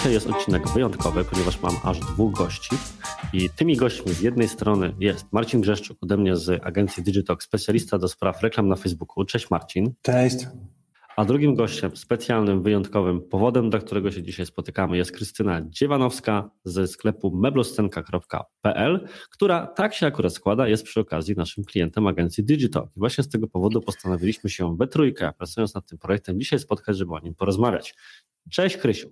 Dzisiaj jest odcinek wyjątkowy, ponieważ mam aż dwóch gości i tymi gośćmi z jednej strony jest Marcin Grzeszczuk ode mnie z agencji Digitalk, specjalista do spraw reklam na Facebooku. Cześć Marcin. Cześć. A drugim gościem, specjalnym, wyjątkowym powodem, dla którego się dzisiaj spotykamy, jest Krystyna Dziewanowska ze sklepu mebloscenka.pl, która tak się akurat składa, jest przy okazji naszym klientem agencji Digital. I właśnie z tego powodu postanowiliśmy się we trójkę, pracując nad tym projektem, dzisiaj spotkać, żeby o nim porozmawiać. Cześć Krysiu.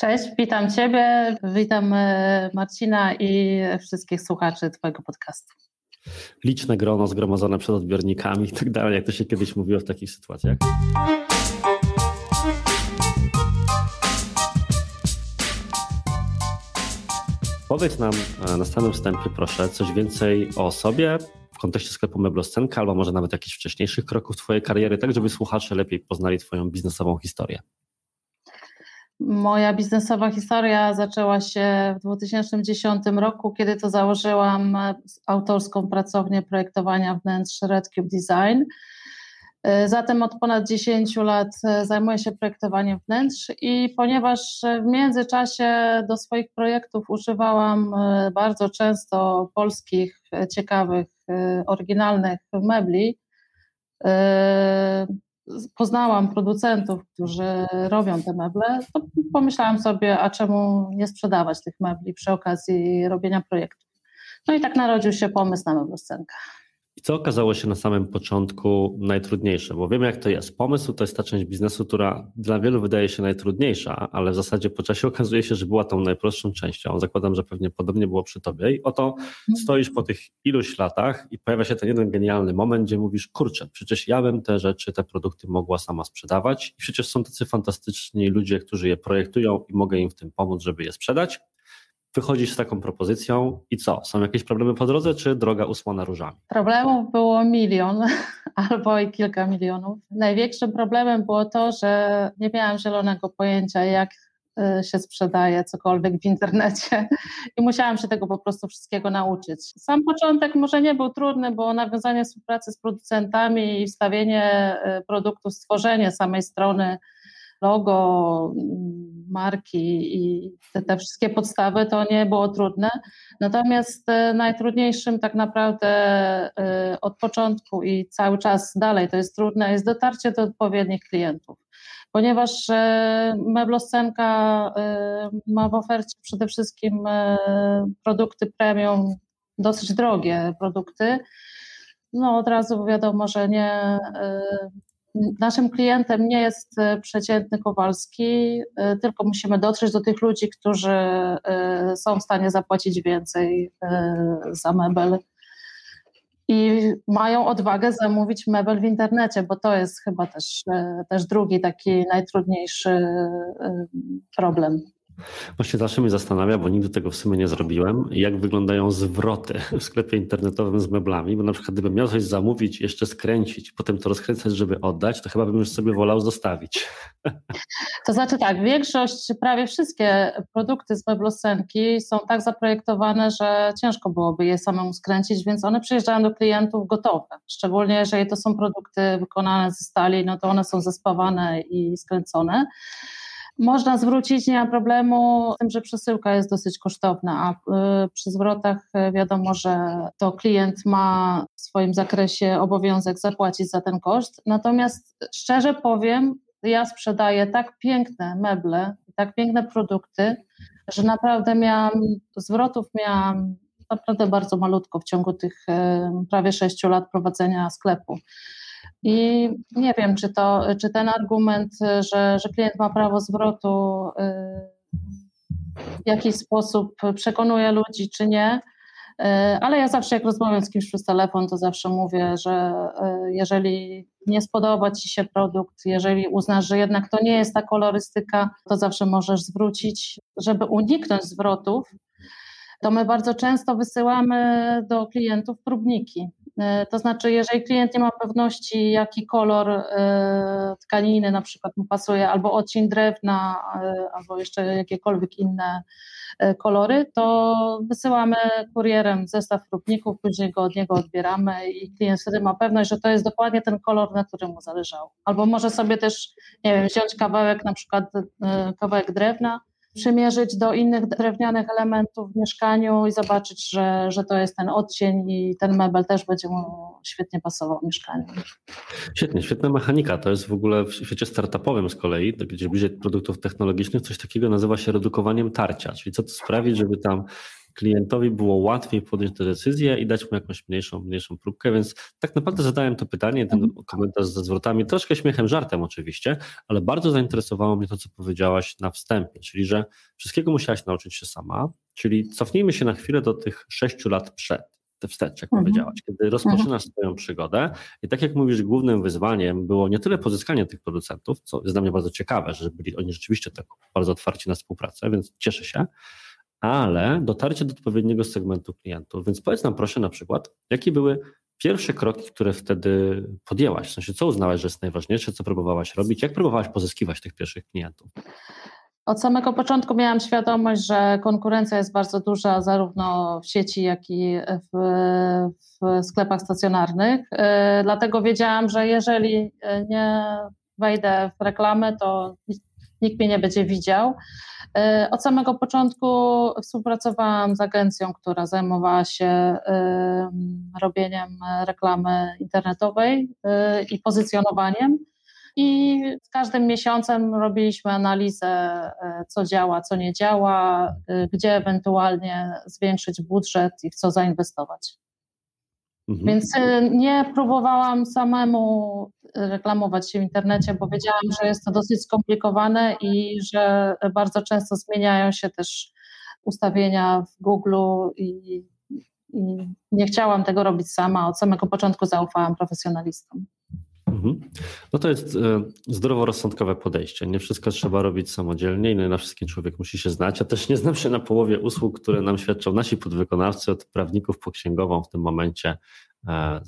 Cześć, witam Ciebie, witam e, Marcina i wszystkich słuchaczy Twojego podcastu. Liczne grono zgromadzone przed odbiornikami i tak dalej, jak to się kiedyś mówiło w takich sytuacjach. Powiedz nam e, na samym wstępie, proszę, coś więcej o sobie w kontekście sklepu Mebloscenka, albo może nawet jakichś wcześniejszych kroków Twojej kariery, tak żeby słuchacze lepiej poznali Twoją biznesową historię. Moja biznesowa historia zaczęła się w 2010 roku, kiedy to założyłam autorską pracownię projektowania wnętrz RedCube Design. Zatem od ponad 10 lat zajmuję się projektowaniem wnętrz i ponieważ w międzyczasie do swoich projektów używałam bardzo często polskich, ciekawych, oryginalnych mebli, poznałam producentów, którzy robią te meble, to pomyślałam sobie, a czemu nie sprzedawać tych mebli przy okazji robienia projektów. No i tak narodził się pomysł na mebloscenkę. Co okazało się na samym początku najtrudniejsze? Bo wiemy, jak to jest. Pomysł to jest ta część biznesu, która dla wielu wydaje się najtrudniejsza, ale w zasadzie po czasie okazuje się, że była tą najprostszą częścią. Zakładam, że pewnie podobnie było przy tobie. I oto mhm. stoisz po tych iluś latach i pojawia się ten jeden genialny moment, gdzie mówisz: Kurczę, przecież ja bym te rzeczy, te produkty mogła sama sprzedawać. I przecież są tacy fantastyczni ludzie, którzy je projektują i mogę im w tym pomóc, żeby je sprzedać wychodzisz z taką propozycją i co? Są jakieś problemy po drodze, czy droga usłana różami? Problemów było milion albo i kilka milionów. Największym problemem było to, że nie miałam zielonego pojęcia, jak y, się sprzedaje cokolwiek w internecie i musiałam się tego po prostu wszystkiego nauczyć. Sam początek może nie był trudny, bo nawiązanie współpracy z producentami i wstawienie y, produktu, stworzenie samej strony, logo, marki i te, te, wszystkie podstawy, to nie było trudne. Natomiast e, najtrudniejszym tak naprawdę e, od początku i cały czas dalej to jest trudne, jest dotarcie do odpowiednich klientów. Ponieważ e, mebloscenka ma w ofercie przede wszystkim produkty premium, dosyć drogie produkty, no od razu wiadomo, że nie Naszym klientem nie jest e, przeciętny Kowalski, e, tylko musimy dotrzeć do tych ludzi, którzy e, są w stanie zapłacić więcej za mebel i mają odwagę zamówić mebel w internecie, bo to jest chyba też, też drugi taki najtrudniejszy problem. Właśnie zawsze mnie zastanawia, bo nigdy tego w sumie nie zrobiłem, jak wyglądają zwroty w sklepie internetowym z meblami, bo na przykład gdybym miał coś zamówić, jeszcze skręcić, potem to rozkręcać, żeby oddać, to chyba bym już sobie wolał zostawić. To znaczy tak, większość, prawie wszystkie produkty z meblosenki są tak zaprojektowane, że ciężko byłoby je samemu skręcić, więc one przyjeżdżają do klientów gotowe. Szczególnie jeżeli to są produkty wykonane ze stali, no to one są zespawane i skręcone. Można zwrócić, nie ma problemu z tym, że przesyłka jest dosyć kosztowna, a y, przy zwrotach y, wiadomo, że to klient ma w swoim zakresie obowiązek zapłacić za ten koszt. Natomiast szczerze powiem, ja sprzedaję tak piękne meble, tak piękne produkty, że naprawdę miałam, zwrotów miałam naprawdę bardzo malutko w ciągu tych y, prawie sześciu lat prowadzenia sklepu. I nie wiem, czy, to, czy ten argument, że, że klient ma prawo zwrotu y, w jakiś sposób przekonuje ludzi, czy nie. Y, ale ja zawsze, jak rozmawiam z kimś przez telefon, to zawsze mówię, że y, jeżeli nie spodoba Ci się produkt, jeżeli uznasz, że jednak to nie jest ta kolorystyka, to zawsze możesz zwrócić, żeby uniknąć zwrotów. To my bardzo często wysyłamy do klientów próbniki. E, to znaczy, jeżeli klient nie ma pewności, jaki kolor e, tkaniny na przykład mu pasuje, albo odcień drewna, e, albo jeszcze jakiekolwiek inne kolory, to wysyłamy kurierem zestaw próbników, później go od niego odbieramy i klient wtedy ma pewność, że to jest dokładnie ten kolor, na którym mu zależało. Albo może sobie też, nie wiem, wziąć kawałek, na przykład kawałek drewna, przymierzyć do innych drewnianych elementów w mieszkaniu i zobaczyć, że, że to jest ten odcień i ten mebel też będzie mu świetnie pasował w mieszkaniu. Świetnie, świetna mechanika. To jest w ogóle w świecie startupowym z kolei, gdzie bliżej produktów technologicznych, coś takiego nazywa się redukowaniem tarcia, czyli co to sprawić, żeby tam klientowi było łatwiej podjąć tę decyzję i dać mu jakąś mniejszą, mniejszą próbkę, więc tak naprawdę zadałem to pytanie, ten mhm. komentarz ze zwrotami, troszkę śmiechem, żartem oczywiście, ale bardzo zainteresowało mnie to, co powiedziałaś na wstępie, czyli że wszystkiego musiałaś nauczyć się sama, czyli cofnijmy się na chwilę do tych sześciu lat przed te wstecz, jak mhm. powiedziałaś, kiedy rozpoczynasz mhm. swoją przygodę i tak jak mówisz, głównym wyzwaniem było nie tyle pozyskanie tych producentów, co jest dla mnie bardzo ciekawe, że byli oni rzeczywiście tak bardzo otwarci na współpracę, więc cieszę się, ale dotarcie do odpowiedniego segmentu klientów. Więc powiedz nam proszę na przykład, jakie były pierwsze kroki, które wtedy podjęłaś? W sensie, co uznałaś, że jest najważniejsze, co próbowałaś robić, jak próbowałaś pozyskiwać tych pierwszych klientów? Od samego początku miałam świadomość, że konkurencja jest bardzo duża, zarówno w sieci, jak i w, w sklepach stacjonarnych. Dlatego wiedziałam, że jeżeli nie wejdę w reklamę, to nikt mnie nie będzie widział. E, od samego początku współpracowałam z agencją, która zajmowała się robieniem reklamy internetowej e, i pozycjonowaniem. I z każdym miesiącem robiliśmy analizę, e, co działa, co nie działa, gdzie ewentualnie zwiększyć budżet i w co zainwestować. Mhm. Więc y, nie próbowałam samemu reklamować się w internecie, bo wiedziałam, że jest to dosyć skomplikowane i że bardzo często zmieniają się też ustawienia w Google i, i nie chciałam tego robić sama. Od samego początku zaufałam profesjonalistom. Mhm. No to jest e, zdroworozsądkowe podejście. Nie wszystko trzeba robić samodzielnie i nie na wszystkim człowiek musi się znać. Ja też nie znam się na połowie usług, które nam świadczą nasi podwykonawcy od prawników po księgową w tym momencie. E,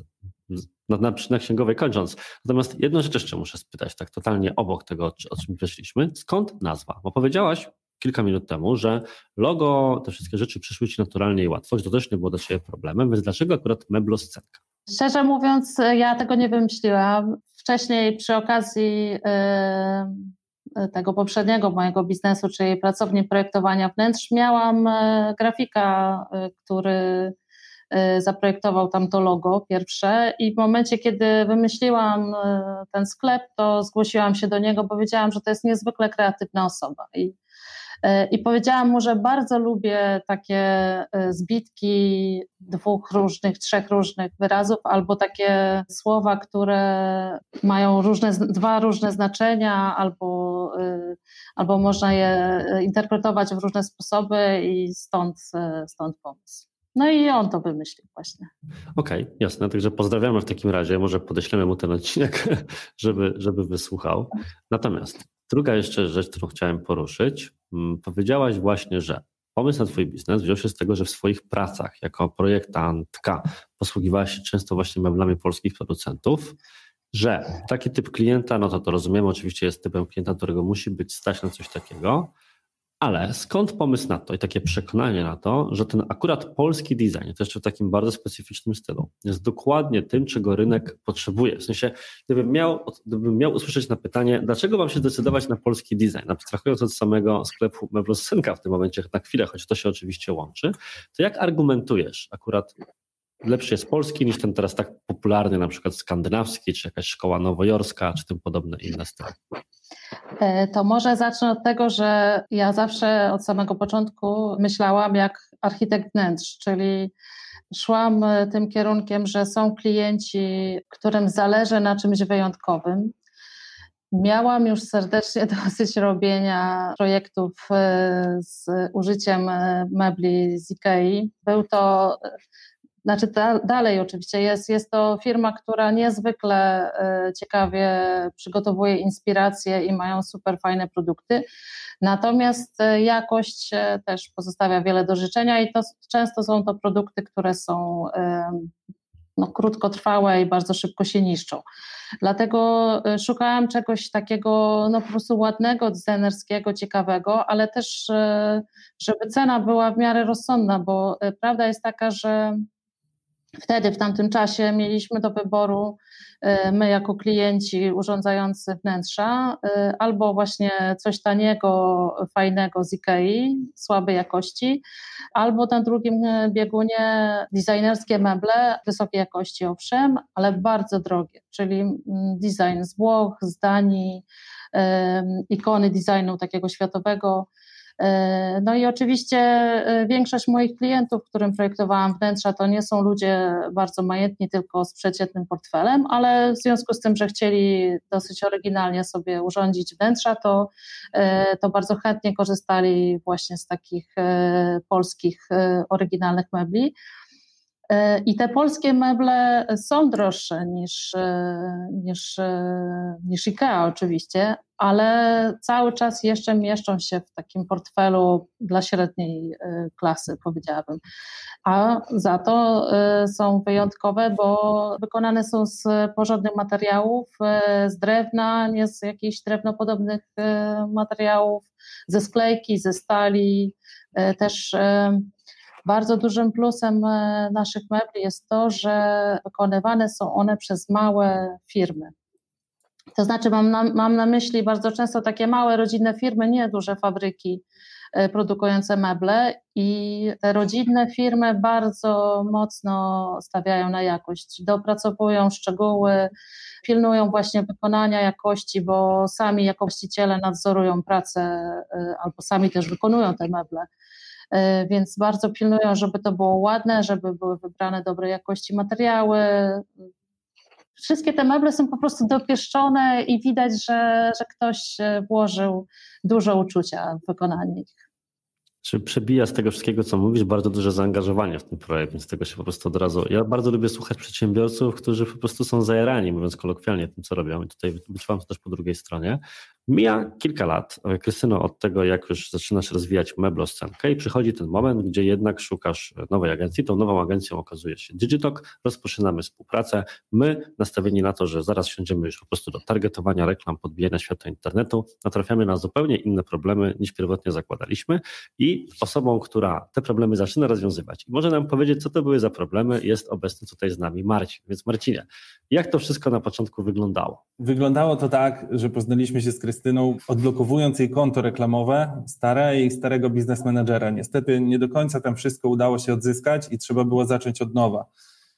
na, na, na księgowej kończąc. Natomiast jedną rzecz jeszcze muszę spytać, tak totalnie obok tego, o czym wyszliśmy. Skąd nazwa? Bo powiedziałaś kilka minut temu, że logo, te wszystkie rzeczy przyszły Ci naturalnie i łatwo, to też nie było dla Ciebie problemem, więc dlaczego akurat mebloscenka? Szczerze mówiąc, ja tego nie wymyśliłam. Wcześniej przy okazji yy, tego poprzedniego mojego biznesu, czyli pracowni projektowania wnętrz, miałam grafika, który zaprojektował tam to logo pierwsze i w momencie, kiedy wymyśliłam ten sklep, to zgłosiłam się do niego, bo wiedziałam, że to jest niezwykle kreatywna osoba i E, I powiedziałam mu, że bardzo lubię takie e, zbitki dwóch różnych, trzech różnych wyrazów, albo takie słowa, które mają różne, dwa różne znaczenia, albo, e, albo można je interpretować w różne sposoby i stąd, stąd pomysł. No i on to wymyślił właśnie. Okej, okay, jasne. Także pozdrawiamy w takim razie. Może podeślemy mu ten odcinek, żeby, żeby wysłuchał. Natomiast druga jeszcze rzecz, którą chciałem poruszyć. Mm, powiedziałaś właśnie, że pomysł na Twój biznes wziął się z tego, że w swoich pracach jako projektantka posługiwałaś się często właśnie meblami polskich producentów, że taki typ klienta, no to to rozumiemy, oczywiście jest typem klienta, którego musi być stać na coś takiego, ale skąd pomysł na to i takie przekonanie na to, że ten akurat polski design, to jeszcze w takim bardzo specyficznym stylu, jest dokładnie tym, czego rynek potrzebuje? W sensie, gdybym miał, gdybym miał usłyszeć na pytanie, dlaczego mam się zdecydować na polski design, abstrahując od samego sklepu Meblosynka w tym momencie na chwilę, choć to się oczywiście łączy, to jak argumentujesz akurat lepszy jest polski niż ten teraz tak popularny, na przykład skandynawski, czy jakaś szkoła nowojorska, czy tym podobne inne style? E, to może zacznę od tego, że ja zawsze od samego początku myślałam jak architekt wnętrz, czyli szłam e, tym kierunkiem, że są klienci, którym zależy na czymś wyjątkowym. Miałam już serdecznie dosyć robienia projektów e, z użyciem mebli z IKEA. Był to znaczy da, dalej oczywiście jest, jest to firma, która niezwykle y, ciekawie przygotowuje inspiracje i mają super fajne produkty. Natomiast y, jakość y, też pozostawia wiele do życzenia i to często są to produkty, które są no, krótkotrwałe i bardzo szybko się niszczą. Dlatego szukałam czegoś takiego no, po prostu ładnego, designerskiego, ciekawego, ale też żeby cena była w miarę rozsądna, bo prawda jest taka, że Wtedy, w tamtym czasie, mieliśmy do wyboru e, my, jako klienci urządzający wnętrza, e, albo właśnie coś taniego, fajnego z Ikei, słabej jakości, albo na drugim biegunie designerskie meble wysokiej jakości, owszem, ale bardzo drogie, czyli mm, design z Włoch, z Danii, ikony designu takiego światowego E, no i oczywiście e, większość moich klientów, którym projektowałam wnętrza, to nie są ludzie bardzo majętni, tylko z przeciętnym portfelem, ale w związku z tym, że chcieli dosyć oryginalnie sobie urządzić wnętrza, to, e, to bardzo chętnie korzystali właśnie z takich polskich oryginalnych mebli. I te polskie meble są droższe niż, niż, niż IKEA oczywiście, ale cały czas jeszcze mieszczą się w takim portfelu dla średniej klasy, powiedziałabym. A za to są wyjątkowe, bo wykonane są z porządnych materiałów, z drewna, nie z jakichś drewnopodobnych materiałów, ze sklejki, ze stali, też bardzo dużym plusem e, naszych mebli jest to, że wykonywane są one przez małe firmy. To znaczy, mam na, mam na myśli bardzo często takie małe rodzinne firmy, nie duże fabryki e, produkujące meble, i te rodzinne firmy bardzo mocno stawiają na jakość, dopracowują szczegóły, pilnują właśnie wykonania jakości, bo sami jako właściciele nadzorują pracę e, albo sami też wykonują te meble. E, więc bardzo pilnują, żeby to było ładne, żeby były wybrane dobrej jakości materiały. Wszystkie te meble są po prostu dopieszczone i widać, że, że ktoś e, włożył dużo uczucia w wykonanie ich. Czy przebija z tego wszystkiego, co mówisz, bardzo duże zaangażowanie w ten projekt, więc tego się po prostu od razu. Ja bardzo lubię słuchać przedsiębiorców, którzy po prostu są zajarani, mówiąc kolokwialnie, tym, co robią. I tutaj wyczuwam to też po drugiej stronie. Mija kilka lat, Krystyno, od tego, jak już zaczynasz rozwijać mebloscenkę i przychodzi ten moment, gdzie jednak szukasz nowej agencji. Tą nową agencją okazuje się Digitalk, rozpoczynamy współpracę. My, nastawieni na to, że zaraz siądziemy już po prostu do targetowania reklam, podbijania świata internetu, natrafiamy na zupełnie inne problemy niż pierwotnie zakładaliśmy i osobą, która te problemy zaczyna rozwiązywać i może nam powiedzieć, co to były za problemy, jest obecny tutaj z nami Marcin. Więc Marcinie, jak to wszystko na początku wyglądało? Wyglądało to tak, że poznaliśmy się z Krystyną Krystyną, odblokowując jej konto reklamowe, stare i starego biznes managera. Niestety nie do końca tam wszystko udało się odzyskać i trzeba było zacząć od nowa.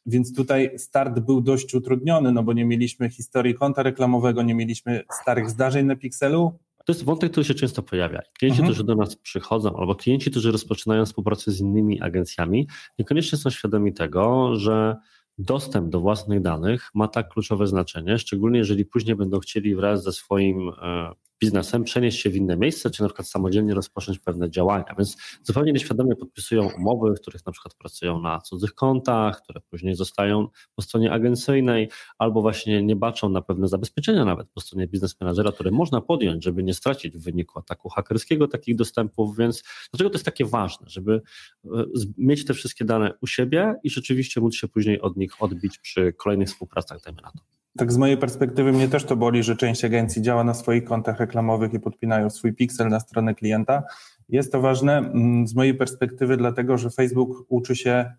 Więc tutaj start był dość utrudniony, no bo nie mieliśmy historii konta reklamowego, nie mieliśmy starych zdarzeń na Pixelu, to jest wątek, który się często pojawia. Klienci, mhm. którzy do nas przychodzą, albo klienci, którzy rozpoczynają współpracę z innymi agencjami, niekoniecznie są świadomi tego, że dostęp do własnych danych ma tak kluczowe znaczenie, szczególnie jeżeli później będą chcieli wraz ze swoim e, biznesem przenieść się w inne miejsce, czy na przykład samodzielnie rozpocząć pewne działania. Więc zupełnie nieświadomie podpisują umowy, w których na przykład pracują na cudzych kontach, które później zostają po stronie agencyjnej, albo właśnie nie baczą na pewne zabezpieczenia nawet po stronie biznes managera, które można podjąć, żeby nie stracić w wyniku ataku hakerskiego takich dostępów. Więc dlaczego to jest takie ważne, żeby e, mieć te wszystkie dane u siebie i rzeczywiście móc się później od nich odbić przy kolejnych współpracach, dajmy na to. Tak z mojej perspektywy mnie też to boli, że część agencji działa na swoich kontach reklamowych i podpinają swój piksel na stronę klienta. Jest to ważne mm, z mojej perspektywy, dlatego że Facebook uczy się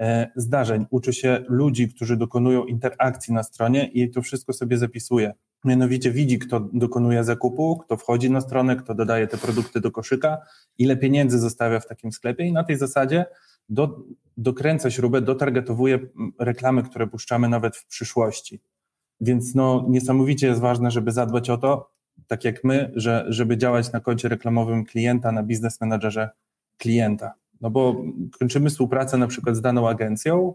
e, zdarzeń, uczy się ludzi, którzy dokonują interakcji na stronie i to wszystko sobie zapisuje. Mianowicie widzi, kto dokonuje zakupu, kto wchodzi na stronę, kto dodaje te produkty do koszyka, ile pieniędzy zostawia w takim sklepie i na tej zasadzie do, dokręca śrubę, dotargetowuje mm, reklamy, które puszczamy nawet w przyszłości. Więc no, niesamowicie jest ważne, żeby zadbać o to, tak jak my, że, żeby działać na koncie reklamowym klienta, na biznes menadżerze klienta. No bo kończymy współpracę na przykład z daną agencją,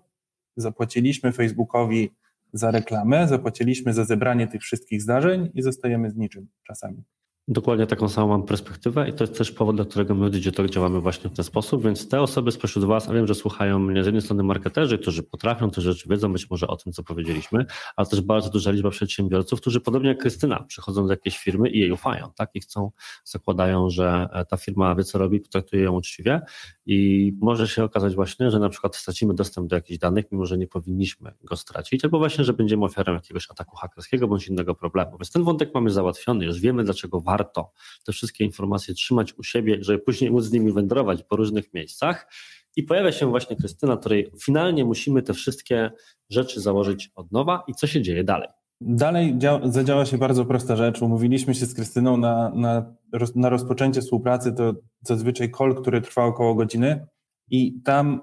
zapłaciliśmy Facebookowi za reklamę, zapłaciliśmy za zebranie tych wszystkich zdarzeń i zostajemy z niczym czasami. Dokładnie taką samą mam perspektywę i to jest też powód, dla którego my Digital działamy właśnie w ten sposób, więc te osoby spośród Was, a wiem, że słuchają mnie z jednej strony marketerzy, którzy potrafią te rzeczy, wiedzą być może o tym, co powiedzieliśmy, ale też bardzo duża liczba przedsiębiorców, którzy podobnie jak Krystyna przychodzą do jakiejś firmy i jej ufają, tak? I chcą, zakładają, że ta firma wie, co robi, potraktuje ją uczciwie i może się okazać właśnie, że na przykład stracimy dostęp do jakichś danych, mimo że nie powinniśmy go stracić, albo właśnie, że będziemy ofiarą jakiegoś ataku hakerskiego bądź innego problemu. Więc ten wątek mamy załatwiony, już wiemy, dlaczego warto warto te wszystkie informacje trzymać u siebie, żeby później móc z nimi wędrować po różnych miejscach. I pojawia się właśnie Krystyna, której finalnie musimy te wszystkie rzeczy założyć od nowa i co się dzieje dalej. Dalej zadziała się bardzo prosta rzecz. Umówiliśmy się z Krystyną na, na, na rozpoczęcie współpracy. To zazwyczaj call, który trwa około godziny. I tam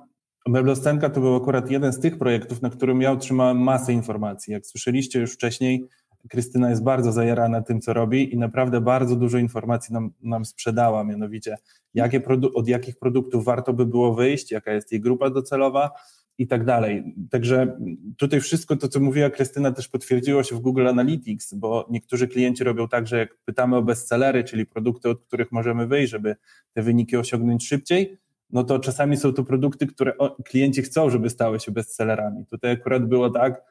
Meblostenka to był akurat jeden z tych projektów, na którym ja otrzymałem masę informacji. Jak słyszeliście już wcześniej, Krystyna jest bardzo zajarana tym, co robi i naprawdę bardzo dużo informacji nam, nam sprzedała, mianowicie jakie od jakich produktów warto by było wyjść, jaka jest jej grupa docelowa, i tak dalej. Także tutaj wszystko to, co mówiła Krystyna, też potwierdziło się w Google Analytics, bo niektórzy klienci robią tak, że jak pytamy o bestsellery, czyli produkty, od których możemy wyjść, żeby te wyniki osiągnąć szybciej, no to czasami są to produkty, które klienci chcą, żeby stały się bestsellerami. Tutaj akurat było tak,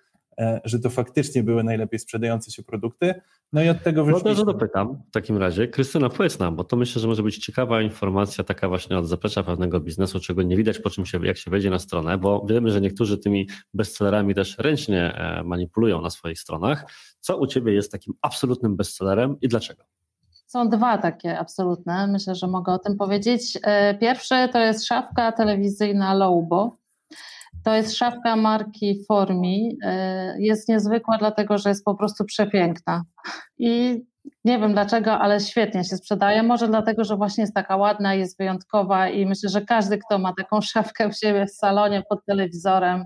że to faktycznie były najlepiej sprzedające się produkty. No i od tego wyszliśmy. No to dopytam w takim razie. Krystyna, powiedz nam, bo to myślę, że może być ciekawa informacja, taka właśnie od zaplecza pewnego biznesu, czego nie widać po czym się, jak się wejdzie na stronę, bo wiemy, że niektórzy tymi bestsellerami też ręcznie e, manipulują na swoich stronach. Co u Ciebie jest takim absolutnym bestsellerem i dlaczego? Są dwa takie absolutne, myślę, że mogę o tym powiedzieć. E, pierwszy to jest szafka telewizyjna Lobo. To jest szafka marki Formi. E, jest niezwykła, dlatego że jest po prostu przepiękna. I nie wiem dlaczego, ale świetnie się sprzedaje. Może dlatego, że właśnie jest taka ładna, jest wyjątkowa i myślę, że każdy, kto ma taką szafkę u siebie w salonie pod telewizorem,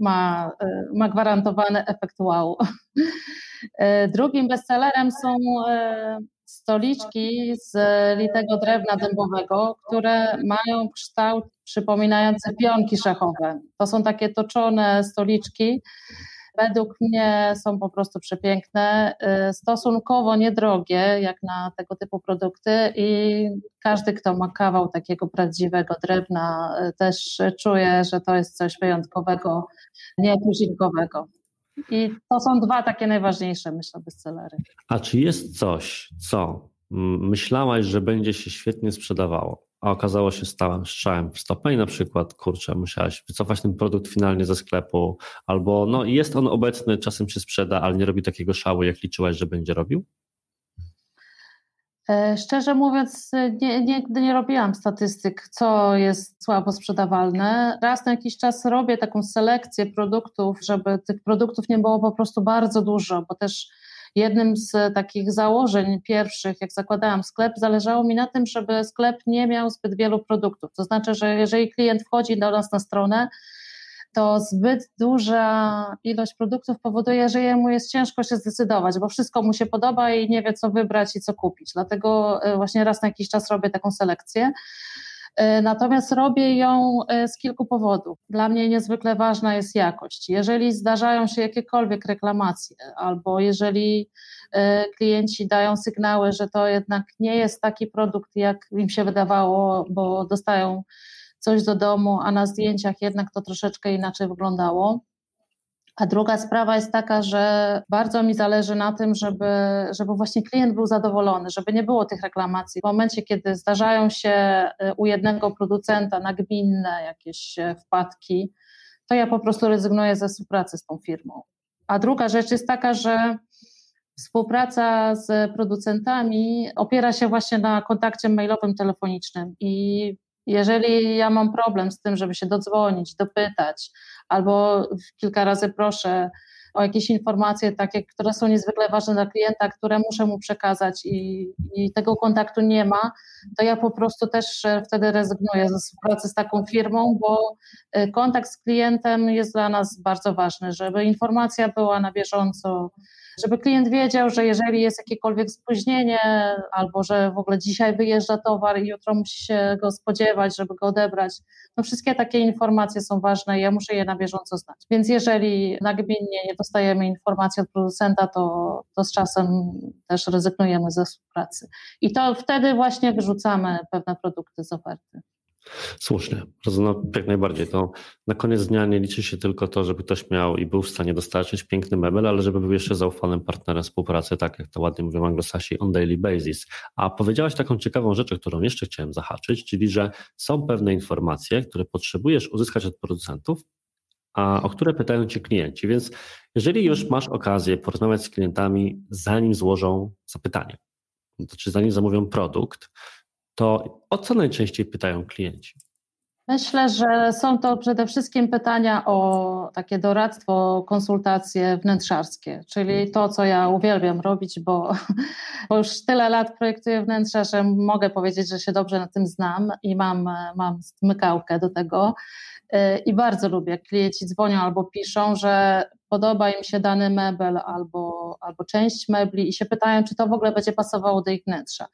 ma, e, ma gwarantowany efekt wow. E, drugim bestsellerem są stoliczki z litego drewna dębowego, które mają kształt przypominający pionki szachowe. To są takie toczone stoliczki. Według mnie są po prostu przepiękne, y, stosunkowo niedrogie jak na tego typu produkty i każdy, kto ma kawał takiego prawdziwego drewna, y, też czuje, że to jest coś wyjątkowego, nietuzinkowego. I to są dwa takie najważniejsze, myślę, bestsellery. A czy jest coś, co myślałaś, że będzie się świetnie sprzedawało, a okazało się stałym strzałem w stopę i na przykład, kurczę, musiałaś wycofać ten produkt finalnie ze sklepu, albo no jest on obecny, czasem się sprzeda, ale nie robi takiego szału, jak liczyłaś, że będzie robił? E, szczerze mówiąc, nie, nigdy nie robiłam statystyk, co jest słabo sprzedawalne. Raz na jakiś czas robię taką selekcję produktów, żeby tych produktów nie było po prostu bardzo dużo, bo też jednym z takich założeń pierwszych, jak zakładałam sklep, zależało mi na tym, żeby sklep nie miał zbyt wielu produktów. To znaczy, że jeżeli klient wchodzi do nas na stronę, to zbyt duża ilość produktów powoduje, że jemu jest ciężko się zdecydować, bo wszystko mu się podoba i nie wie, co wybrać i co kupić. Dlatego e, właśnie raz na jakiś czas robię taką selekcję. E, natomiast robię ją e, z kilku powodów. Dla mnie niezwykle ważna jest jakość. Jeżeli zdarzają się jakiekolwiek reklamacje, albo jeżeli klienci dają sygnały, że to jednak nie jest taki produkt, jak im się wydawało, bo dostają coś do domu, a na zdjęciach jednak to troszeczkę inaczej wyglądało. A druga sprawa jest taka, że bardzo mi zależy na tym, żeby, żeby właśnie klient był zadowolony, żeby nie było tych reklamacji. W momencie, kiedy zdarzają się y, u jednego producenta nagminne jakieś y, wpadki, to ja po prostu rezygnuję ze współpracy z tą firmą. A druga rzecz jest taka, że współpraca z producentami opiera się właśnie na kontakcie mailowym, telefonicznym i jeżeli ja mam problem z tym, żeby się dodzwonić, dopytać, albo kilka razy proszę o jakieś informacje takie, które są niezwykle ważne dla klienta, które muszę mu przekazać i, i, tego kontaktu nie ma, to ja po prostu też e, wtedy rezygnuję ze współpracy z taką firmą, bo e, kontakt z klientem jest dla nas bardzo ważny, żeby informacja była na bieżąco, żeby klient wiedział, że jeżeli jest jakiekolwiek spóźnienie albo że w ogóle dzisiaj wyjeżdża towar i jutro musi się go spodziewać, żeby go odebrać, no wszystkie takie informacje są ważne i ja muszę je na bieżąco znać. Więc jeżeli nagminnie nie dostajemy informacji od producenta, to, to z czasem też rezygnujemy ze współpracy. I to wtedy właśnie wyrzucamy pewne produkty z oferty. Słusznie, no, jak najbardziej. To na koniec dnia nie liczy się tylko to, żeby ktoś miał i był w stanie dostarczyć piękny mebel, ale żeby był jeszcze zaufanym partnerem współpracy, tak jak to ładnie mówią anglosasi, on daily basis. A powiedziałaś taką ciekawą rzecz, którą jeszcze chciałem zahaczyć, czyli że są pewne informacje, które potrzebujesz uzyskać od producentów, a o które pytają cię klienci. Więc jeżeli już masz okazję porozmawiać z klientami, zanim złożą zapytanie, to czy zanim zamówią produkt, to o co najczęściej pytają klienci? Myślę, że są to przede wszystkim pytania o takie doradztwo, konsultacje wnętrzarskie, czyli to, co ja uwielbiam robić, bo, bo już tyle lat projektuję wnętrza, że mogę powiedzieć, że się dobrze na tym znam i mam, mam smykałkę do tego. I bardzo lubię, jak klienci dzwonią albo piszą, że podoba im się dany mebel albo, albo część mebli i się pytają, czy to w ogóle będzie pasowało do ich wnętrza.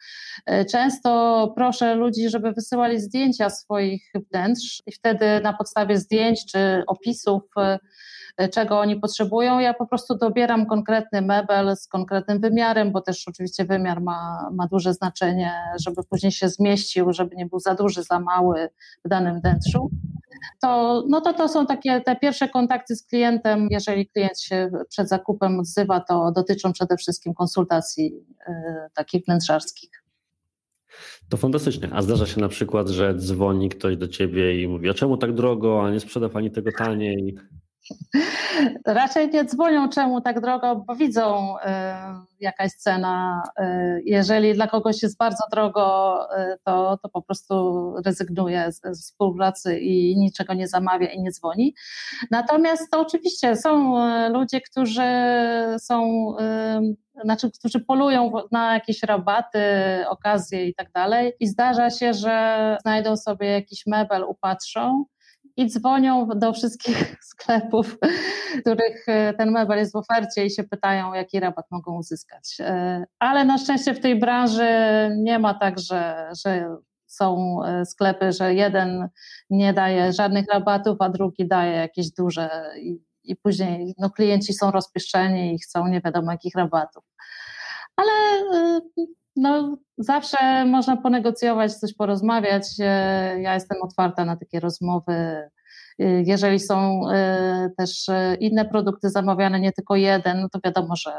Często proszę ludzi, żeby wysyłali zdjęcia swoich wnętrz i wtedy na podstawie zdjęć czy opisów czego oni potrzebują. Ja po prostu dobieram konkretny mebel z konkretnym wymiarem, bo też oczywiście wymiar ma, ma duże znaczenie, żeby później się zmieścił, żeby nie był za duży, za mały w danym wnętrzu. To, no to, to są takie te pierwsze kontakty z klientem. Jeżeli klient się przed zakupem odzywa, to dotyczą przede wszystkim konsultacji y, takich wnętrzarskich. To fantastycznie. A zdarza się na przykład, że dzwoni ktoś do ciebie i mówi, a czemu tak drogo, a nie sprzeda pani tego taniej? Raczej nie dzwonią czemu tak drogo, bo widzą y, jaka jest cena. Y, jeżeli dla kogoś jest bardzo drogo, y, to, to po prostu rezygnuje z, współpracy i niczego nie zamawia i nie dzwoni. Natomiast to oczywiście są ludzie, którzy są znaczy, którzy polują na jakieś rabaty, okazje i tak dalej. I zdarza się, że znajdą sobie jakiś mebel, upatrzą i dzwonią do wszystkich sklepów, w których e, ten mebel jest w ofercie i się pytają, jaki rabat mogą uzyskać. E, ale na szczęście w tej branży nie ma tak, że, że są e, sklepy, że jeden nie daje żadnych rabatów, a drugi daje jakieś duże i, i później no, klienci są rozpieszczeni i chcą nie wiadomo jakich rabatów. Ale no, zawsze można ponegocjować, coś porozmawiać. E, ja jestem otwarta na takie rozmowy. E, jeżeli są e, też inne produkty zamawiane, nie tylko jeden, no to wiadomo, że,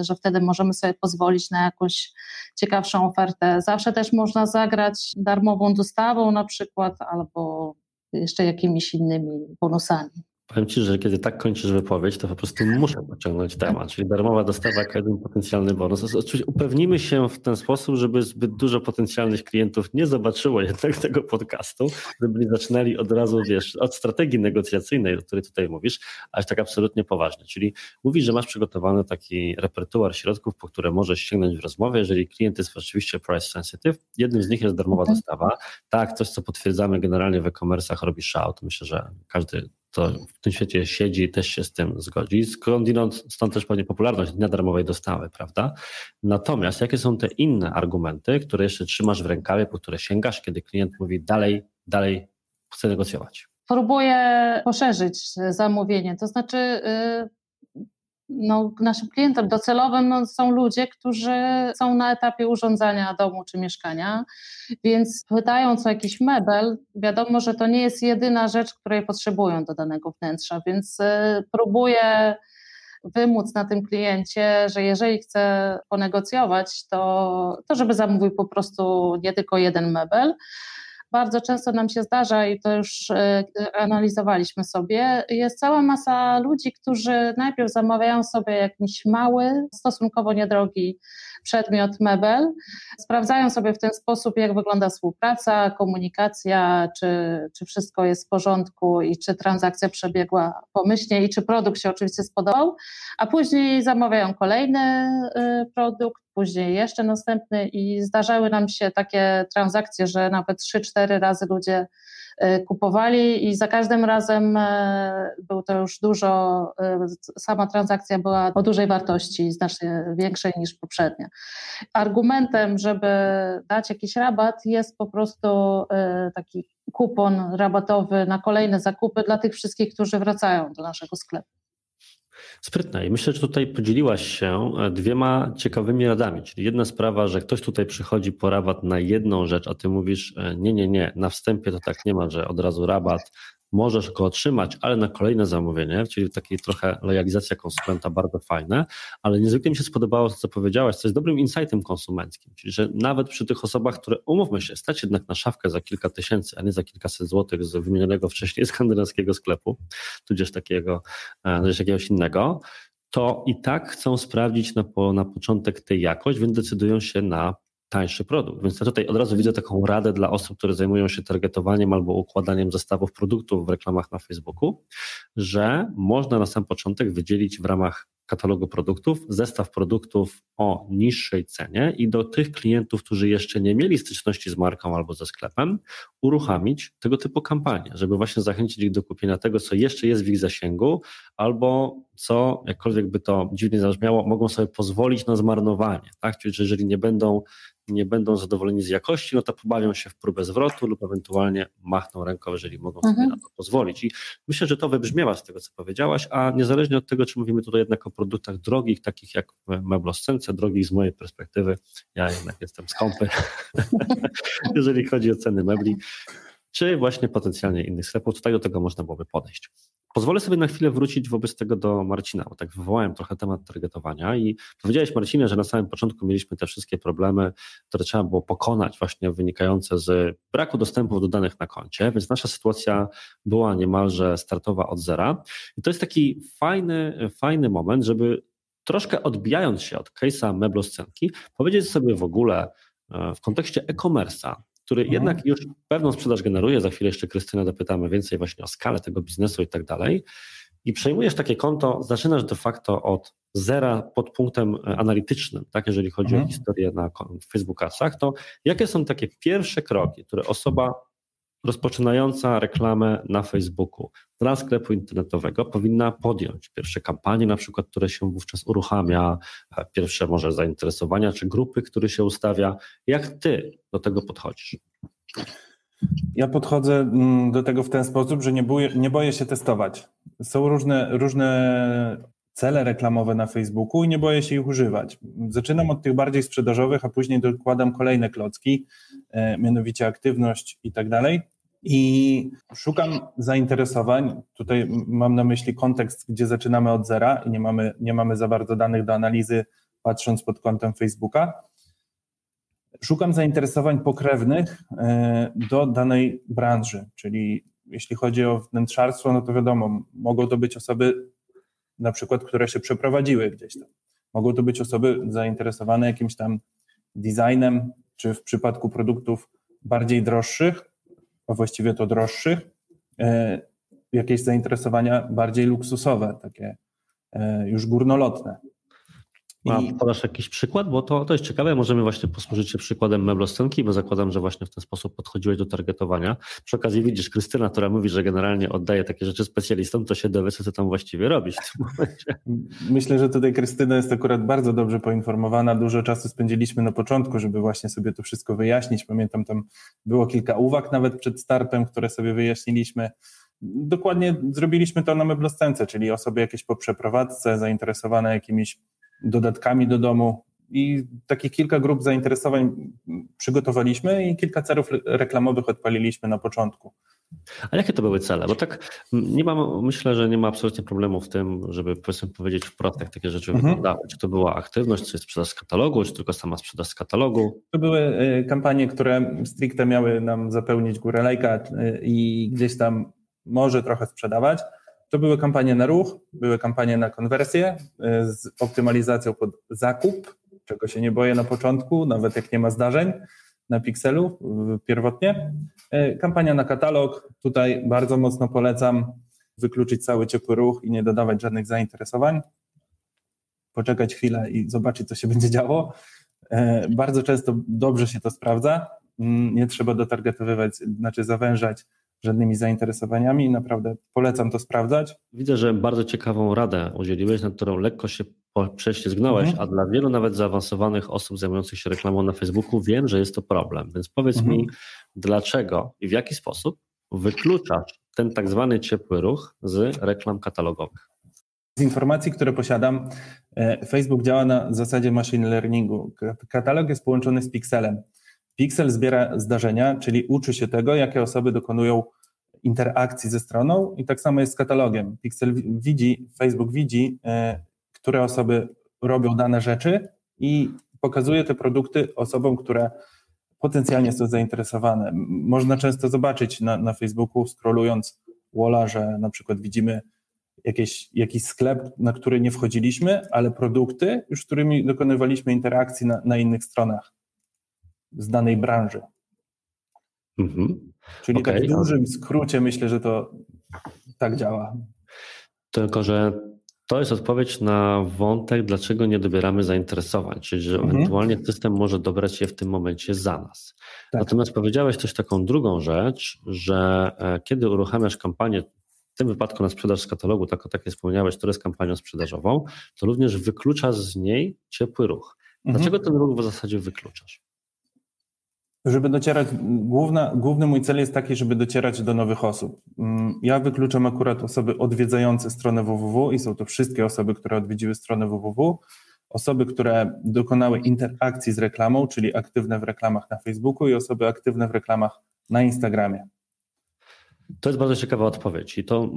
że wtedy możemy sobie pozwolić na jakąś ciekawszą ofertę. Zawsze też można zagrać darmową dostawą na przykład albo jeszcze jakimiś innymi bonusami. Powiem Ci, że kiedy tak kończysz wypowiedź, to po prostu muszę pociągnąć temat, czyli darmowa dostawa jeden potencjalny bonus. Oczywiście upewnimy się w ten sposób, żeby zbyt dużo potencjalnych klientów nie zobaczyło jednak tego podcastu, żeby zaczynali od razu, wiesz, od strategii negocjacyjnej, o której tutaj mówisz, aż tak absolutnie poważnie. Czyli mówisz, że masz przygotowany taki repertuar środków, po które możesz sięgnąć w rozmowie, jeżeli klient jest oczywiście price sensitive. Jednym z nich jest darmowa mhm. dostawa. Tak, coś, co potwierdzamy generalnie w e-commerce'ach robi szał, to myślę, że każdy to w tym świecie siedzi, też się z tym zgodzi. Skądinąd, stąd też pewnie popularność dnia darmowej dostawy, prawda? Natomiast jakie są te inne argumenty, które jeszcze trzymasz w rękawie, po które sięgasz, kiedy klient mówi dalej, dalej chcę negocjować? Próbuję poszerzyć zamówienie, to znaczy y, no, naszym klientem docelowym no, są ludzie, którzy są na etapie urządzania domu czy mieszkania, więc pytając o jakiś mebel, wiadomo, że to nie jest jedyna rzecz, której potrzebują do danego wnętrza, więc y, próbuję wymóc na tym kliencie, że jeżeli chce ponegocjować, to, to żeby zamówił po prostu nie tylko jeden mebel, bardzo często nam się zdarza i to już e, analizowaliśmy sobie, jest cała masa ludzi, którzy najpierw zamawiają sobie jakiś mały, stosunkowo niedrogi przedmiot, mebel, sprawdzają sobie w ten sposób, jak wygląda współpraca, komunikacja, czy, czy wszystko jest w porządku i czy transakcja przebiegła pomyślnie i czy produkt się oczywiście spodobał, a później zamawiają kolejny y, produkt, później jeszcze następny i zdarzały nam się takie transakcje, że nawet 3-4 razy ludzie e, kupowali i za każdym razem e, był to już dużo, e, sama transakcja była o dużej wartości, znacznie większej niż poprzednia. Argumentem, żeby dać jakiś rabat jest po prostu taki kupon rabatowy na kolejne zakupy dla tych wszystkich, którzy wracają do naszego sklepu. Sprytne. I myślę, że tutaj podzieliłaś się e, dwiema ciekawymi radami. Czyli jedna sprawa, że ktoś tutaj przychodzi po rabat na jedną rzecz, a ty mówisz, e, nie, nie, nie, na wstępie to tak nie ma, że od razu rabat, możesz go otrzymać, ale na kolejne zamówienie, czyli takiej trochę lojalizacja konsumenta bardzo fajne, ale niezwykle mi się spodobało to, co powiedziałaś, co jest dobrym insightem konsumenckim, czyli że nawet przy tych osobach, które umówmy się, stać jednak na szafkę za kilka tysięcy, a nie za kilkaset złotych z wymienionego wcześniej skandynawskiego sklepu, tudzież takiego, e, tudzież jakiegoś innego, to i tak chcą sprawdzić na, po, na początek tę jakość, więc decydują się na tańszy produkt. Więc ja tutaj od razu widzę taką radę dla osób, które zajmują się targetowaniem albo układaniem zestawów produktów w reklamach na Facebooku, że można na sam początek wydzielić w ramach katalogu produktów, zestaw produktów o niższej cenie i do tych klientów, którzy jeszcze nie mieli styczności z marką albo ze sklepem, uruchamić tego typu kampanię, żeby właśnie zachęcić ich do kupienia tego, co jeszcze jest w ich zasięgu, albo co, jakkolwiek by to dziwnie zabrzmiało, mogą sobie pozwolić na zmarnowanie. Tak? Czyli jeżeli nie będą nie będą zadowoleni z jakości, no to pobawią się w próbę zwrotu lub ewentualnie machną ręką, jeżeli mogą sobie mhm. na to pozwolić. I myślę, że to wybrzmiewa z tego, co powiedziałaś, a niezależnie od tego, czy mówimy tutaj jednak o produktach drogich, takich jak mebloscence, drogich z mojej perspektywy, ja jednak jestem skąpy, jeżeli chodzi o ceny mebli, czy właśnie potencjalnie innych sklepów, tutaj do tego można byłoby podejść. Pozwolę sobie na chwilę wrócić wobec tego do Marcina, bo tak wywołałem trochę temat targetowania i powiedziałeś Marcinie, że na samym początku mieliśmy te wszystkie problemy, które trzeba było pokonać właśnie wynikające z braku dostępu do danych na koncie, więc nasza sytuacja była niemalże startowa od zera i to jest taki fajny, fajny moment, żeby troszkę odbijając się od case'a mebloscenki, powiedzieć sobie w ogóle e, w kontekście e-commerce'a, który mhm. jednak już pewną sprzedaż generuje. Za chwilę jeszcze Krystyna dopytamy więcej właśnie o skalę tego biznesu i tak dalej. I przejmujesz takie konto, zaczynasz de facto od zera pod punktem e, analitycznym, tak, jeżeli chodzi mhm. o historię na Facebookasach, to jakie są takie pierwsze kroki, które osoba rozpoczynająca reklamę na Facebooku dla sklepu internetowego powinna podjąć pierwsze kampanie, na przykład, które się wówczas uruchamia, pierwsze może zainteresowania czy grupy, które się ustawia. Jak ty do tego podchodzisz? Ja podchodzę mm, do tego w ten sposób, że nie boję, nie boję się testować. Są różne, różne cele reklamowe na Facebooku i nie boję się ich używać. Zaczynam od tych bardziej sprzedażowych, a później dokładam kolejne klocki, e, mianowicie aktywność i tak dalej. I szukam zainteresowań. Tutaj mam na myśli kontekst, gdzie zaczynamy od zera i nie mamy, nie mamy za bardzo danych do analizy, patrząc pod kątem Facebooka. Szukam zainteresowań pokrewnych e, do danej branży, czyli jeśli chodzi o wnętrzarstwo, no to wiadomo, mogą to być osoby na przykład, które się przeprowadziły gdzieś tam. Mogą to być osoby zainteresowane jakimś tam designem, czy w przypadku produktów bardziej droższych, a właściwie to droższych, e, jakieś zainteresowania bardziej luksusowe, takie e, już górnolotne. A podasz jakiś przykład? Bo to, to jest ciekawe. Możemy właśnie posłużyć się przykładem mebloscenki, bo zakładam, że właśnie w ten sposób podchodziłeś do targetowania. Przy okazji widzisz Krystyna, która mówi, że generalnie oddaje takie rzeczy specjalistom, to się dowie, co ty tam właściwie robisz w tym momencie. Myślę, że tutaj Krystyna jest akurat bardzo dobrze poinformowana. Dużo czasu spędziliśmy na początku, żeby właśnie sobie to wszystko wyjaśnić. Pamiętam, tam było kilka uwag nawet przed startem, które sobie wyjaśniliśmy. Dokładnie zrobiliśmy to na mebloscence, czyli osoby jakieś po przeprowadzce, zainteresowane jakimiś dodatkami do domu. I takich kilka grup zainteresowań przygotowaliśmy i kilka celów reklamowych odpaliliśmy na początku. A jakie to były cele? Bo tak nie mam, myślę, że nie ma absolutnie problemu w tym, żeby powiedzmy powiedzieć wprost, jak takie rzeczy mhm. wyglądały. Czy to była aktywność, czy sprzedaż z katalogu, czy tylko sama sprzedaż z katalogu? To były y, kampanie, które stricte miały nam zapełnić górę lejka y, i gdzieś tam może trochę sprzedawać. To były kampanie na ruch, były kampanie na konwersję e, z optymalizacją pod zakup, czego się nie boję na początku, nawet jak nie ma zdarzeń na Pixelu pierwotnie. E, kampania na katalog, tutaj bardzo mocno polecam wykluczyć cały ciepły ruch i nie dodawać żadnych zainteresowań. Poczekać chwilę i zobaczyć, co się będzie działo. E, bardzo często dobrze się to sprawdza. Mm, nie trzeba dotargetowywać, znaczy zawężać żadnymi zainteresowaniami naprawdę polecam to sprawdzać. Widzę, że bardzo ciekawą radę udzieliłeś, nad którą lekko się prześlizgnąłeś, mhm. a dla wielu nawet zaawansowanych osób zajmujących się reklamą na Facebooku wiem, że jest to problem. Więc powiedz mhm. mi, dlaczego i w jaki sposób wykluczasz ten tak zwany ciepły ruch z reklam katalogowych? Z informacji, które posiadam, e, Facebook działa na zasadzie machine learningu. Katalog jest połączony z pikselem. Pixel zbiera zdarzenia, czyli uczy się tego, jakie osoby dokonują interakcji ze stroną i tak samo jest z katalogiem. Pixel widzi, Facebook widzi, e, które osoby robią dane rzeczy i pokazuje te produkty osobom, które potencjalnie są zainteresowane. Można często zobaczyć na, na Facebooku, scrollując walla, że na przykład widzimy jakieś, jakiś sklep, na który nie wchodziliśmy, ale produkty, już którymi dokonywaliśmy interakcji na, na innych stronach. Z danej branży. Mhm. Czyli okay. tak w dużym skrócie myślę, że to tak działa. Tylko, że to jest odpowiedź na wątek, dlaczego nie dobieramy zainteresowań, czyli że mhm. ewentualnie system może dobrać je w tym momencie za nas. Tak. Natomiast powiedziałeś też taką drugą rzecz, że e, kiedy uruchamiasz kampanię, w tym wypadku na sprzedaż z katalogu, tak, tak jak wspomniałeś, która jest kampanią sprzedażową, to również wykluczasz z niej ciepły ruch. Mhm. Dlaczego ten ruch w zasadzie wykluczasz? Żeby docierać, główna, główny mój cel jest taki, żeby docierać do nowych osób. Mm, ja wykluczam akurat osoby odwiedzające stronę www i są to wszystkie osoby, które odwiedziły stronę www, osoby, które dokonały interakcji z reklamą, czyli aktywne w reklamach na Facebooku i osoby aktywne w reklamach na Instagramie. To jest bardzo ciekawa odpowiedź i to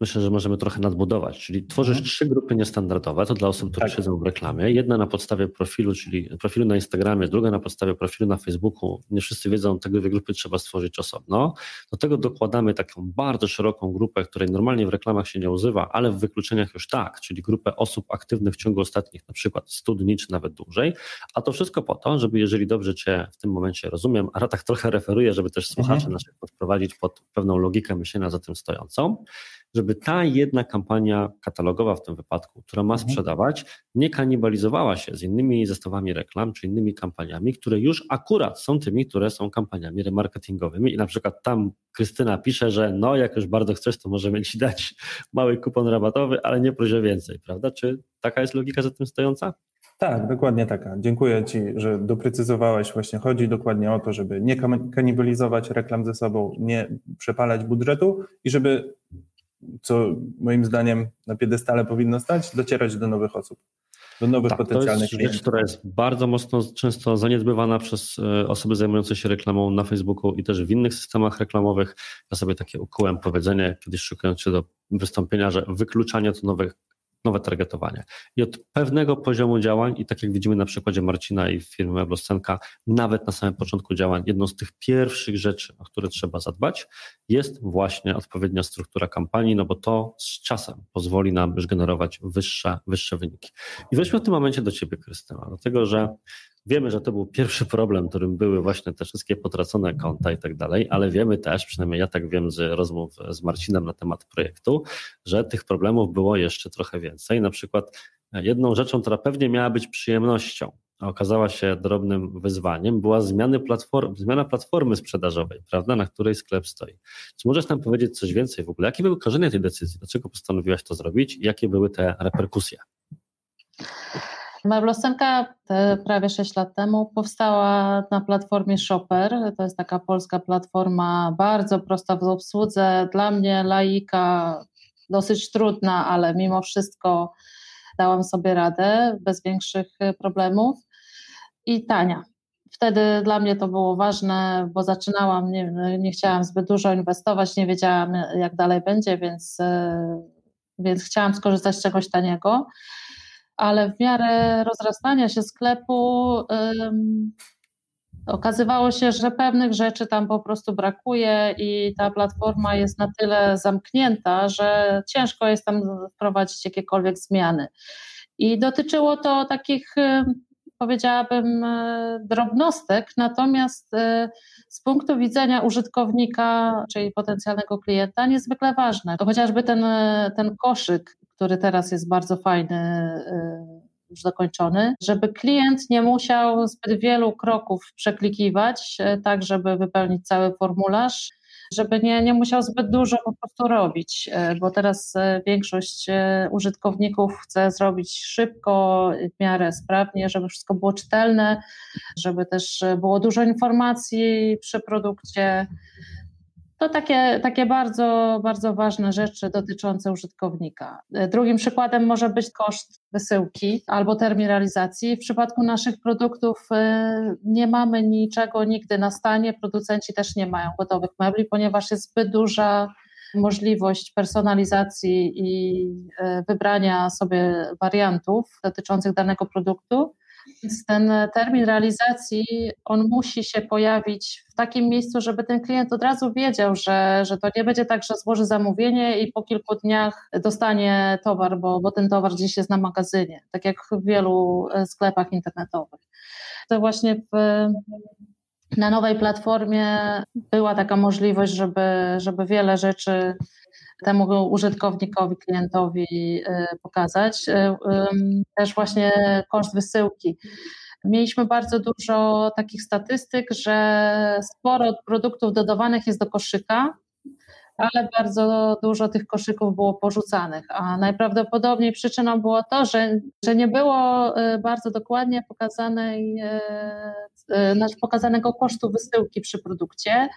myślę, że możemy trochę nadbudować. Czyli tworzysz mhm. trzy grupy niestandardowe, to dla osób, które tak. siedzą w reklamie. Jedna na podstawie profilu, czyli profilu na Instagramie, druga na podstawie profilu na Facebooku. Nie wszyscy wiedzą, te dwie grupy trzeba stworzyć osobno. Do tego dokładamy taką bardzo szeroką grupę, której normalnie w reklamach się nie używa, ale w wykluczeniach już tak, czyli grupę osób aktywnych w ciągu ostatnich na przykład 100 dni czy nawet dłużej. A to wszystko po to, żeby jeżeli dobrze Cię w tym momencie rozumiem, a tak trochę referuję, żeby też słuchacze mhm. naszych podprowadzić pod pewną pewną logikę myślenia za tym stojącą, żeby ta jedna kampania katalogowa w tym wypadku, która ma mhm. sprzedawać, nie kanibalizowała się z innymi zestawami reklam czy innymi kampaniami, które już akurat są tymi, które są kampaniami remarketingowymi i na przykład tam Krystyna pisze, że no jak już bardzo chcesz, to możemy Ci dać mały kupon rabatowy, ale nie proszę więcej, prawda? Czy taka jest logika za tym stojąca? Tak, dokładnie taka. Dziękuję Ci, że doprecyzowałeś. Właśnie chodzi dokładnie o to, żeby nie kanibalizować reklam ze sobą, nie przepalać budżetu i żeby, co moim zdaniem na piedestale powinno stać, docierać do nowych osób, do nowych tak, potencjalnych to jest klientów. rzecz, która jest bardzo mocno, często zaniedbywana przez e, osoby zajmujące się reklamą na Facebooku i też w innych systemach reklamowych. Ja sobie takie ukułem powiedzenie, kiedyś szukając się do wystąpienia, że wykluczanie to nowych nowe targetowanie. I od pewnego poziomu działań, i tak jak widzimy na przykładzie Marcina i firmy Mebloscenka, nawet na samym początku działań, jedną z tych pierwszych rzeczy, o które trzeba zadbać, jest właśnie odpowiednia struktura kampanii, no bo to z czasem pozwoli nam już generować wyższe, wyższe wyniki. I weźmy w tym momencie do Ciebie, Krystyna, dlatego że Wiemy, że to był pierwszy problem, którym były właśnie te wszystkie potracone konta i tak dalej, ale wiemy też, przynajmniej ja tak wiem z rozmów z Marcinem na temat projektu, że tych problemów było jeszcze trochę więcej. Na przykład jedną rzeczą, która pewnie miała być przyjemnością, a okazała się drobnym wyzwaniem, była zmiana, platform, zmiana platformy sprzedażowej, prawda, na której sklep stoi. Czy możesz nam powiedzieć coś więcej w ogóle? Jakie były korzenie tej decyzji? Dlaczego postanowiłaś to zrobić? Jakie były te reperkusje? Meblosenka prawie 6 lat temu powstała na platformie Shopper. To jest taka polska platforma bardzo prosta w obsłudze. Dla mnie laika dosyć trudna, ale mimo wszystko dałam sobie radę bez większych problemów i tania. Wtedy dla mnie to było ważne, bo zaczynałam, nie, nie chciałam zbyt dużo inwestować, nie wiedziałam jak dalej będzie, więc, więc chciałam skorzystać z czegoś taniego ale w miarę rozrastania się sklepu um, okazywało się, że pewnych rzeczy tam po prostu brakuje i ta platforma jest na tyle zamknięta, że ciężko jest tam wprowadzić jakiekolwiek zmiany. I dotyczyło to takich, powiedziałabym, e, drobnostek, natomiast e, z punktu widzenia użytkownika, czyli potencjalnego klienta, niezwykle ważne. To chociażby ten, ten koszyk który teraz jest bardzo fajny, y, już dokończony, żeby klient nie musiał zbyt wielu kroków przeklikiwać, y, tak żeby wypełnić cały formularz, żeby nie, nie musiał zbyt dużo po prostu robić, y, bo teraz większość użytkowników chce zrobić szybko, w miarę sprawnie, żeby wszystko było czytelne, żeby też było dużo informacji przy produkcie. To takie, takie bardzo, bardzo ważne rzeczy dotyczące użytkownika. Drugim przykładem może być koszt wysyłki albo termin realizacji. W przypadku naszych produktów y, nie mamy niczego nigdy na stanie, producenci też nie mają gotowych mebli, ponieważ jest zbyt duża możliwość personalizacji i y, wybrania sobie wariantów dotyczących danego produktu. Ten termin realizacji, on musi się pojawić w takim miejscu, żeby ten klient od razu wiedział, że, że to nie będzie tak, że złoży zamówienie i po kilku dniach dostanie towar, bo, bo ten towar gdzieś jest na magazynie, tak jak w wielu e, sklepach internetowych. To właśnie w, na nowej platformie była taka możliwość, żeby, żeby wiele rzeczy temu użytkownikowi, klientowi pokazać. Też właśnie koszt wysyłki. Mieliśmy bardzo dużo takich statystyk, że sporo produktów dodawanych jest do koszyka, ale bardzo dużo tych koszyków było porzucanych, a najprawdopodobniej przyczyną było to, że, że nie było y, bardzo dokładnie pokazanej, pokazanego kosztu wysyłki przy produkcie,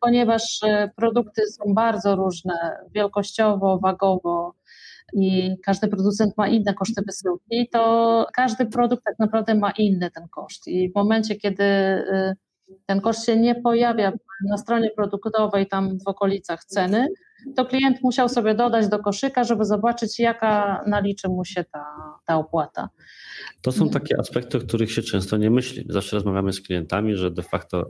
ponieważ produkty są bardzo różne wielkościowo, wagowo, i każdy producent ma inne koszty wysyłki, to każdy produkt tak naprawdę ma inny ten koszt. I w momencie, kiedy ten koszt się nie pojawia na stronie produktowej, tam w okolicach ceny, to klient musiał sobie dodać do koszyka, żeby zobaczyć, jaka naliczy mu się ta, ta opłata. To są takie aspekty, o których się często nie myśli. Zawsze rozmawiamy z klientami, że de facto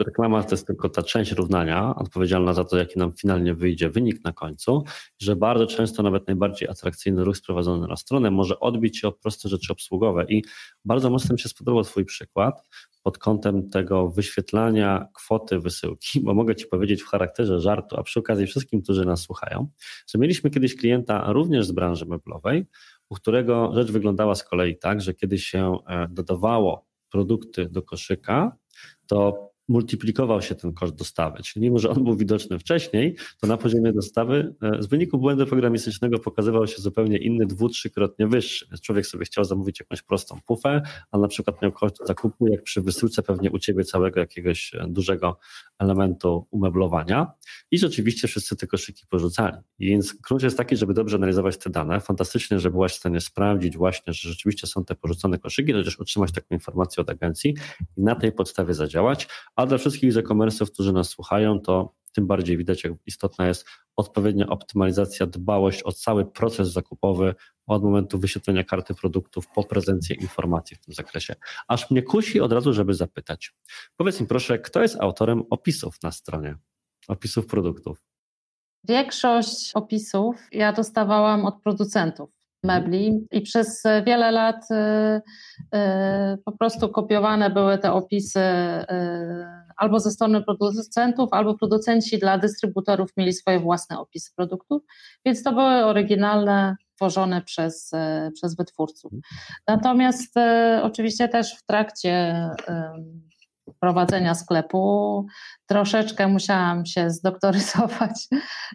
e, reklama to jest tylko ta część równania, odpowiedzialna za to, jaki nam finalnie wyjdzie wynik na końcu, że bardzo często nawet najbardziej atrakcyjny ruch sprowadzony na stronę może odbić się o proste rzeczy obsługowe. I bardzo mocno mi się spodobał Twój przykład, pod kątem tego wyświetlania kwoty wysyłki, bo mogę Ci powiedzieć w charakterze żartu, a przy okazji wszystkim, którzy nas słuchają, że mieliśmy kiedyś klienta również z branży meblowej, u którego rzecz wyglądała z kolei tak, że kiedy się e, dodawało produkty do koszyka, to multiplikował się ten koszt dostawy. Czyli mimo, że on był widoczny wcześniej, to na poziomie dostawy e, z wyniku błędu programistycznego pokazywał się zupełnie inny, dwu, trzykrotnie wyższy. Więc człowiek sobie chciał zamówić jakąś prostą pufę, a na przykład miał koszt zakupu, jak przy wysyłce pewnie u ciebie całego jakiegoś e, dużego elementu umeblowania. I rzeczywiście wszyscy te koszyki porzucali. Więc klucz jest taki, żeby dobrze analizować te dane. Fantastycznie, że byłaś w stanie sprawdzić właśnie, że rzeczywiście są te porzucone koszyki, też otrzymać taką informację od agencji i na tej podstawie zadziałać. A dla wszystkich e-commerce'ów, którzy nas słuchają, to tym bardziej widać, jak istotna jest odpowiednia optymalizacja, dbałość o cały proces zakupowy od momentu wyświetlenia karty produktów po prezencję informacji w tym zakresie. Aż mnie kusi od razu, żeby zapytać. Powiedz mi proszę, kto jest autorem opisów na stronie, opisów produktów? Większość opisów ja dostawałam od producentów mebli. I przez wiele lat y, y, po prostu kopiowane były te opisy albo ze strony producentów, albo producenci dla dystrybutorów mieli swoje własne opisy produktów, więc to były oryginalne, tworzone przez, przez wytwórców. Natomiast oczywiście też w trakcie prowadzenia sklepu. Troszeczkę musiałam się zdoktoryzować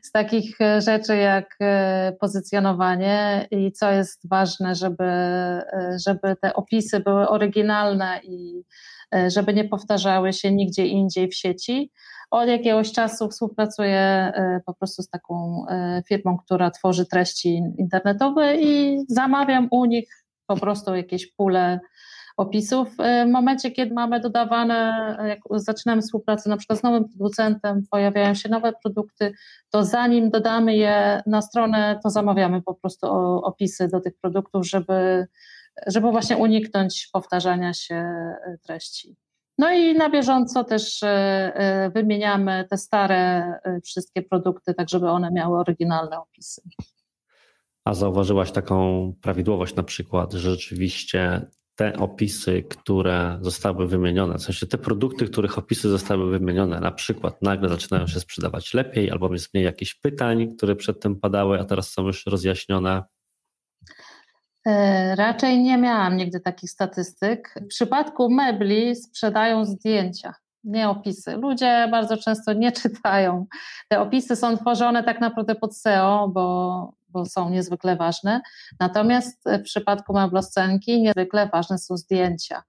z takich e, rzeczy jak e, pozycjonowanie i co jest ważne, żeby, e, żeby te opisy były oryginalne i żeby nie powtarzały się nigdzie indziej w sieci. Od jakiegoś czasu współpracuję po prostu z taką firmą, która tworzy treści internetowe i zamawiam u nich po prostu jakieś pule opisów. W momencie, kiedy mamy dodawane, jak zaczynamy współpracę na przykład z nowym producentem, pojawiają się nowe produkty, to zanim dodamy je na stronę, to zamawiamy po prostu opisy do tych produktów, żeby, żeby właśnie uniknąć powtarzania się e, treści. No i na bieżąco też wymieniamy te stare wszystkie produkty, tak żeby one miały oryginalne opisy. A zauważyłaś taką prawidłowość na przykład, że rzeczywiście te opisy, które zostały wymienione, w sensie te produkty, których opisy zostały wymienione, na przykład nagle zaczynają się sprzedawać lepiej, albo jest mniej jakichś pytań, które przedtem padały, a teraz są już rozjaśnione? E, raczej nie miałam nigdy takich statystyk. W przypadku mebli sprzedają zdjęcia, nie opisy. Ludzie bardzo często nie czytają. Te opisy są tworzone tak naprawdę pod SEO, bo bo są niezwykle ważne. Natomiast w przypadku mebloscenki niezwykle ważne są zdjęcia.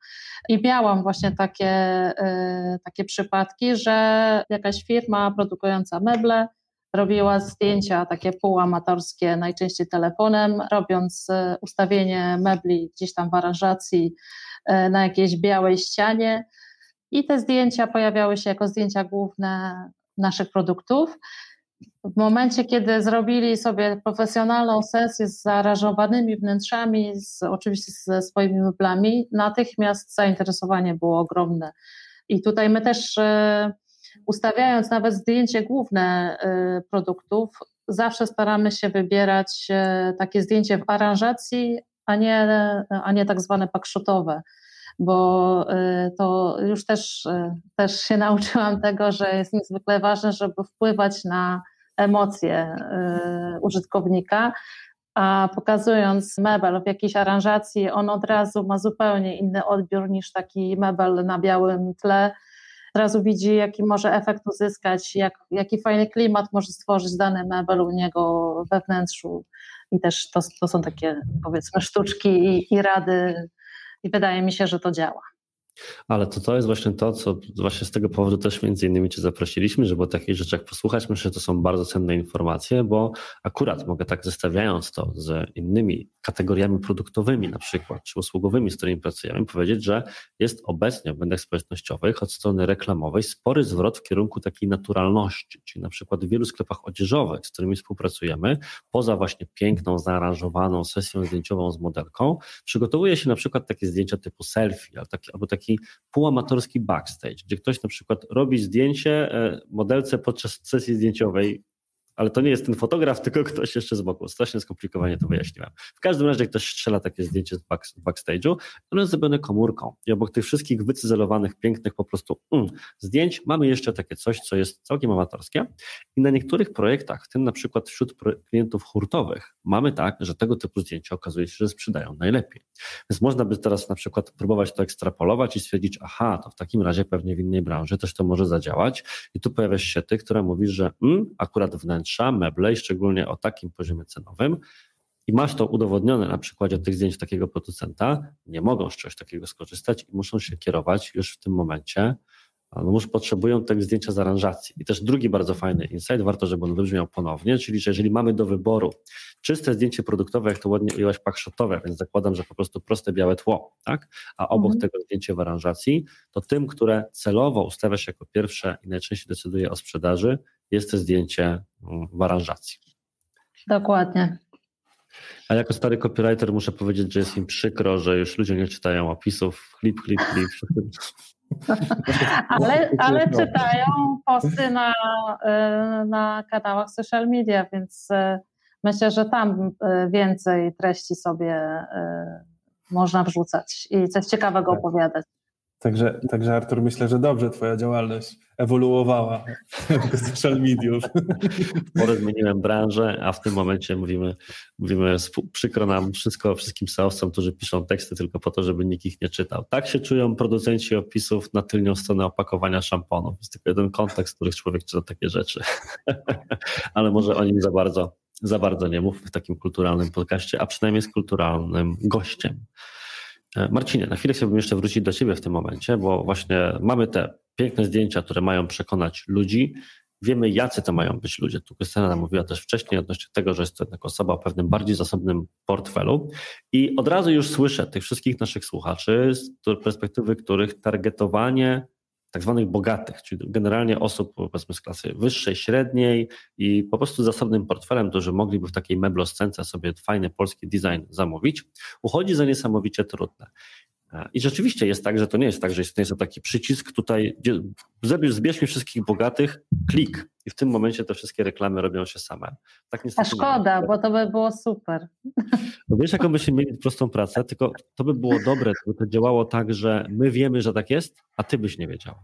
I miałam właśnie takie, e, takie przypadki, że jakaś firma produkująca meble robiła zdjęcia takie półamatorskie, najczęściej telefonem, robiąc e, ustawienie mebli gdzieś tam w aranżacji e, na jakiejś białej ścianie. I te zdjęcia pojawiały się jako zdjęcia główne naszych produktów. W momencie, kiedy zrobili sobie profesjonalną sesję z zaaranżowanymi wnętrzami, z, oczywiście ze swoimi meblami, natychmiast zainteresowanie było ogromne. I tutaj my też e, ustawiając nawet zdjęcie główne e, produktów, zawsze staramy się wybierać e, takie zdjęcie w aranżacji, a nie, a nie tak zwane pakszotowe bo to już też, też się nauczyłam tego, że jest niezwykle ważne, żeby wpływać na emocje użytkownika, a pokazując mebel w jakiejś aranżacji, on od razu ma zupełnie inny odbiór niż taki mebel na białym tle. Od razu widzi, jaki może efekt uzyskać, jak, jaki fajny klimat może stworzyć dany mebel u niego we wnętrzu. I też to, to są takie, powiedzmy, sztuczki i, i rady, i wydaje mi się, że to działa. Ale to, to jest właśnie to, co właśnie z tego powodu też między innymi Cię zaprosiliśmy, żeby o takich rzeczach posłuchać. Myślę, że to są bardzo cenne informacje, bo akurat mogę tak zestawiając to z innymi kategoriami produktowymi na przykład, czy usługowymi, z którymi pracujemy, powiedzieć, że jest obecnie w mediach społecznościowych od strony reklamowej spory zwrot w kierunku takiej naturalności, czyli na przykład w wielu sklepach odzieżowych, z którymi współpracujemy, poza właśnie piękną, zaaranżowaną sesją zdjęciową z modelką, przygotowuje się na przykład takie zdjęcia typu selfie albo taki, albo taki półamatorski backstage, gdzie ktoś na przykład robi zdjęcie e, modelce podczas sesji zdjęciowej ale to nie jest ten fotograf, tylko ktoś jeszcze z boku. Strasznie skomplikowanie to wyjaśniłem. W każdym razie ktoś strzela takie zdjęcie z back, backstage'u, ono jest zrobione komórką i obok tych wszystkich wycyzelowanych, pięknych po prostu mm, zdjęć mamy jeszcze takie coś, co jest całkiem amatorskie i na niektórych projektach, w tym na przykład wśród klientów hurtowych, mamy tak, że tego typu zdjęcia okazuje się, że sprzedają najlepiej. Więc można by teraz na przykład próbować to ekstrapolować i stwierdzić, aha, to w takim razie pewnie w innej branży też to może zadziałać i tu pojawia się ty, która mówi, że mm, akurat wnętrze wnętrza, meble i szczególnie o takim poziomie cenowym i masz to udowodnione na przykładzie tych zdjęć takiego producenta, nie mogą z czegoś takiego skorzystać i muszą się kierować już w tym momencie, no już potrzebują tego zdjęcia z aranżacji. I też drugi bardzo fajny insight, warto, żeby on wybrzmiał ponownie, czyli że jeżeli mamy do wyboru czyste zdjęcie produktowe, jak to ładnie ujęłaś, pakszotowe, więc zakładam, że po prostu proste białe tło, tak? a obok mhm. tego zdjęcie w aranżacji, to tym, które celowo ustawia się jako pierwsze i najczęściej decyduje o sprzedaży, jest to zdjęcie mm, w aranżacji. Dokładnie. A jako stary copywriter muszę powiedzieć, że jest im przykro, że już ludzie nie czytają opisów, klip, klip, klip. ale, ale czytają posty na, y, na kanałach social media, więc y, myślę, że tam y, więcej treści sobie można wrzucać i coś ciekawego tak. opowiadać. Także, także Artur, myślę, że dobrze Twoja działalność ewoluowała w social mediów. Sporo zmieniłem branżę, a w tym momencie mówimy, mówimy przykro nam wszystko, wszystkim seowcom, którzy piszą teksty tylko po to, żeby nikt ich nie czytał. Tak się czują producenci opisów na tylnią stronę opakowania szamponów. Jest tylko jeden kontekst, w których człowiek czyta takie rzeczy. Ale może o nim za bardzo, za bardzo nie mów w takim kulturalnym podcaście, a przynajmniej z kulturalnym gościem. E, Marcinie, na chwilę chciałbym jeszcze wrócić do Ciebie w tym momencie, bo właśnie mamy te piękne zdjęcia, które mają przekonać ludzi. Wiemy, jacy to mają być ludzie. Tu Krystyna mówiła też wcześniej odnośnie tego, że jest to jednak osoba o pewnym bardziej zasobnym portfelu. I od razu już słyszę tych wszystkich naszych słuchaczy z perspektywy których targetowanie tak zwanych bogatych, czyli generalnie osób powiedzmy z klasy wyższej, średniej i po prostu zasobnym portfelem, którzy mogliby w takiej mebloscence sobie fajny polski design zamówić, uchodzi za niesamowicie trudne. I rzeczywiście jest tak, że to nie jest tak, że istnieje taki przycisk tutaj, gdzie zbierz mi wszystkich bogatych, klik i w tym momencie te wszystkie reklamy robią się same. Tak A szkoda, bo to by było super. No wiesz, jaką byśmy mieli prostą pracę, tylko to by było dobre, gdyby to działało tak, że my wiemy, że tak jest, a ty byś nie wiedział.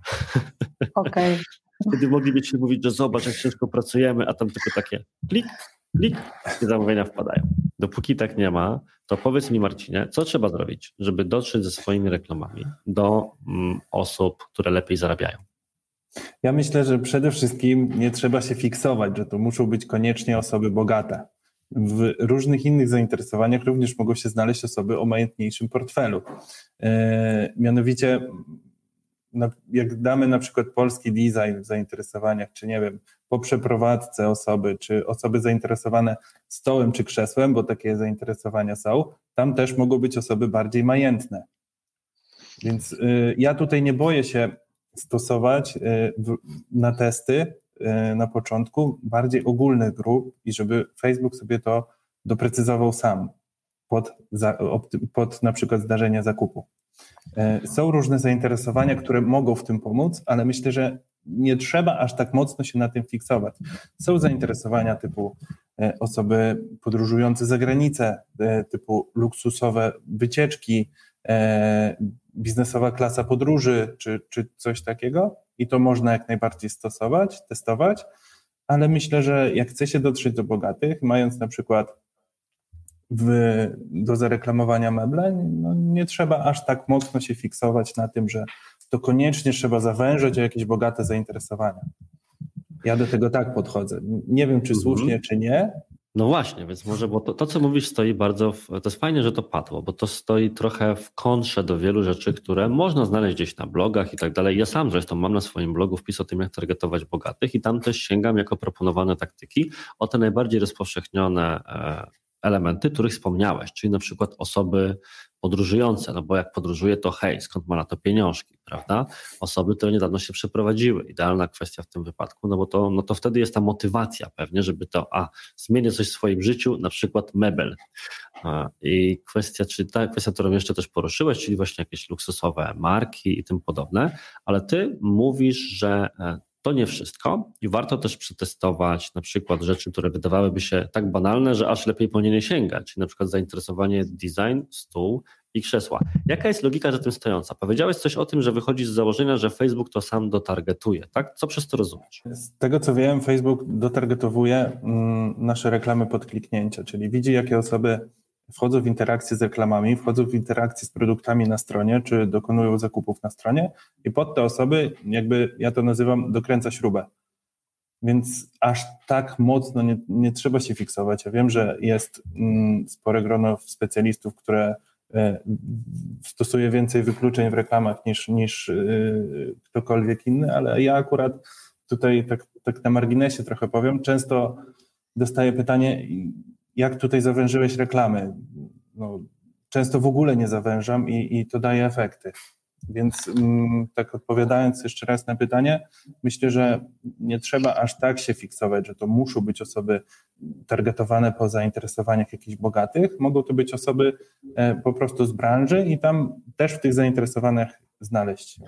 Okej. Okay. Wtedy moglibyśmy mówić, że zobacz, jak ciężko pracujemy, a tam tylko takie klik, klik i zamówienia wpadają. Dopóki tak nie ma, to powiedz mi Marcinie, co trzeba zrobić, żeby dotrzeć ze swoimi reklamami do mm, osób, które lepiej zarabiają? Ja myślę, że przede wszystkim nie trzeba się fiksować, że to muszą być koniecznie osoby bogate. W różnych innych zainteresowaniach również mogą się znaleźć osoby o majątniejszym portfelu. E, mianowicie jak damy na przykład polski design w zainteresowaniach, czy nie wiem, po przeprowadzce osoby, czy osoby zainteresowane stołem czy krzesłem, bo takie zainteresowania są, tam też mogą być osoby bardziej majętne. Więc y, ja tutaj nie boję się stosować y, w, na testy y, na początku bardziej ogólnych grup i żeby Facebook sobie to doprecyzował sam pod, za, pod na przykład zdarzenia zakupu. E, są różne zainteresowania, które mogą w tym pomóc, ale myślę, że nie trzeba aż tak mocno się na tym fiksować. Są zainteresowania typu e, osoby podróżujące za granicę, e, typu luksusowe wycieczki, e, biznesowa klasa podróży czy, czy coś takiego i to można jak najbardziej stosować, testować, ale myślę, że jak chce się dotrzeć do bogatych, mając na przykład w, do zareklamowania meble, no nie trzeba aż tak mocno się fiksować na tym, że to koniecznie trzeba zawężać o jakieś bogate zainteresowania. Ja do tego tak podchodzę. Nie wiem, czy mhm. słusznie, czy nie, no właśnie, więc może, bo to, to, co mówisz, stoi bardzo, w, to jest fajnie, że to padło, bo to stoi trochę w kontrze do wielu rzeczy, które można znaleźć gdzieś na blogach i tak dalej. Ja sam zresztą mam na swoim blogu wpis o tym, jak targetować bogatych i tam też sięgam jako proponowane taktyki o te najbardziej rozpowszechnione e, elementy, których wspomniałeś, czyli na przykład osoby podróżujące, no bo jak podróżuje, to hej, skąd ma na to pieniążki, prawda? Osoby, które niedawno się przeprowadziły. Idealna kwestia w tym wypadku, no bo to, no to wtedy jest ta motywacja pewnie, żeby to, a zmienię coś w swoim życiu, na przykład mebel. I kwestia, czyli ta kwestia, którą jeszcze też poruszyłeś, czyli właśnie jakieś luksusowe marki i tym podobne, ale ty mówisz, że e, to nie wszystko i warto też przetestować na przykład rzeczy, które wydawałyby się tak banalne, że aż lepiej po nie nie sięgać, na przykład zainteresowanie design, stół i krzesła. Jaka jest logika za tym stojąca? Powiedziałeś coś o tym, że wychodzi z założenia, że Facebook to sam dotargetuje, tak? Co przez to rozumiesz? Z tego co wiem, Facebook dotargetowuje mm, nasze reklamy pod kliknięcia, czyli widzi jakie osoby wchodzą w interakcję z reklamami, wchodzą w interakcję z produktami na stronie, czy dokonują zakupów na stronie i pod te osoby, jakby ja to nazywam, dokręca śrubę. Więc aż tak mocno nie, nie trzeba się fiksować. Ja wiem, że jest mm, spore grono specjalistów, które e, stosuje więcej wykluczeń w reklamach niż, niż y, ktokolwiek inny, ale ja akurat tutaj tak, tak na marginesie trochę powiem, często dostaję pytanie, jak tutaj zawężyłeś reklamy? No, często w ogóle nie zawężam i, i to daje efekty. Więc mm, tak odpowiadając jeszcze raz na pytanie, myślę, że nie trzeba aż tak się fiksować, że to muszą być osoby targetowane po zainteresowaniach jakichś bogatych. Mogą to być osoby e, po prostu z branży i tam też w tych zainteresowanych znaleźć.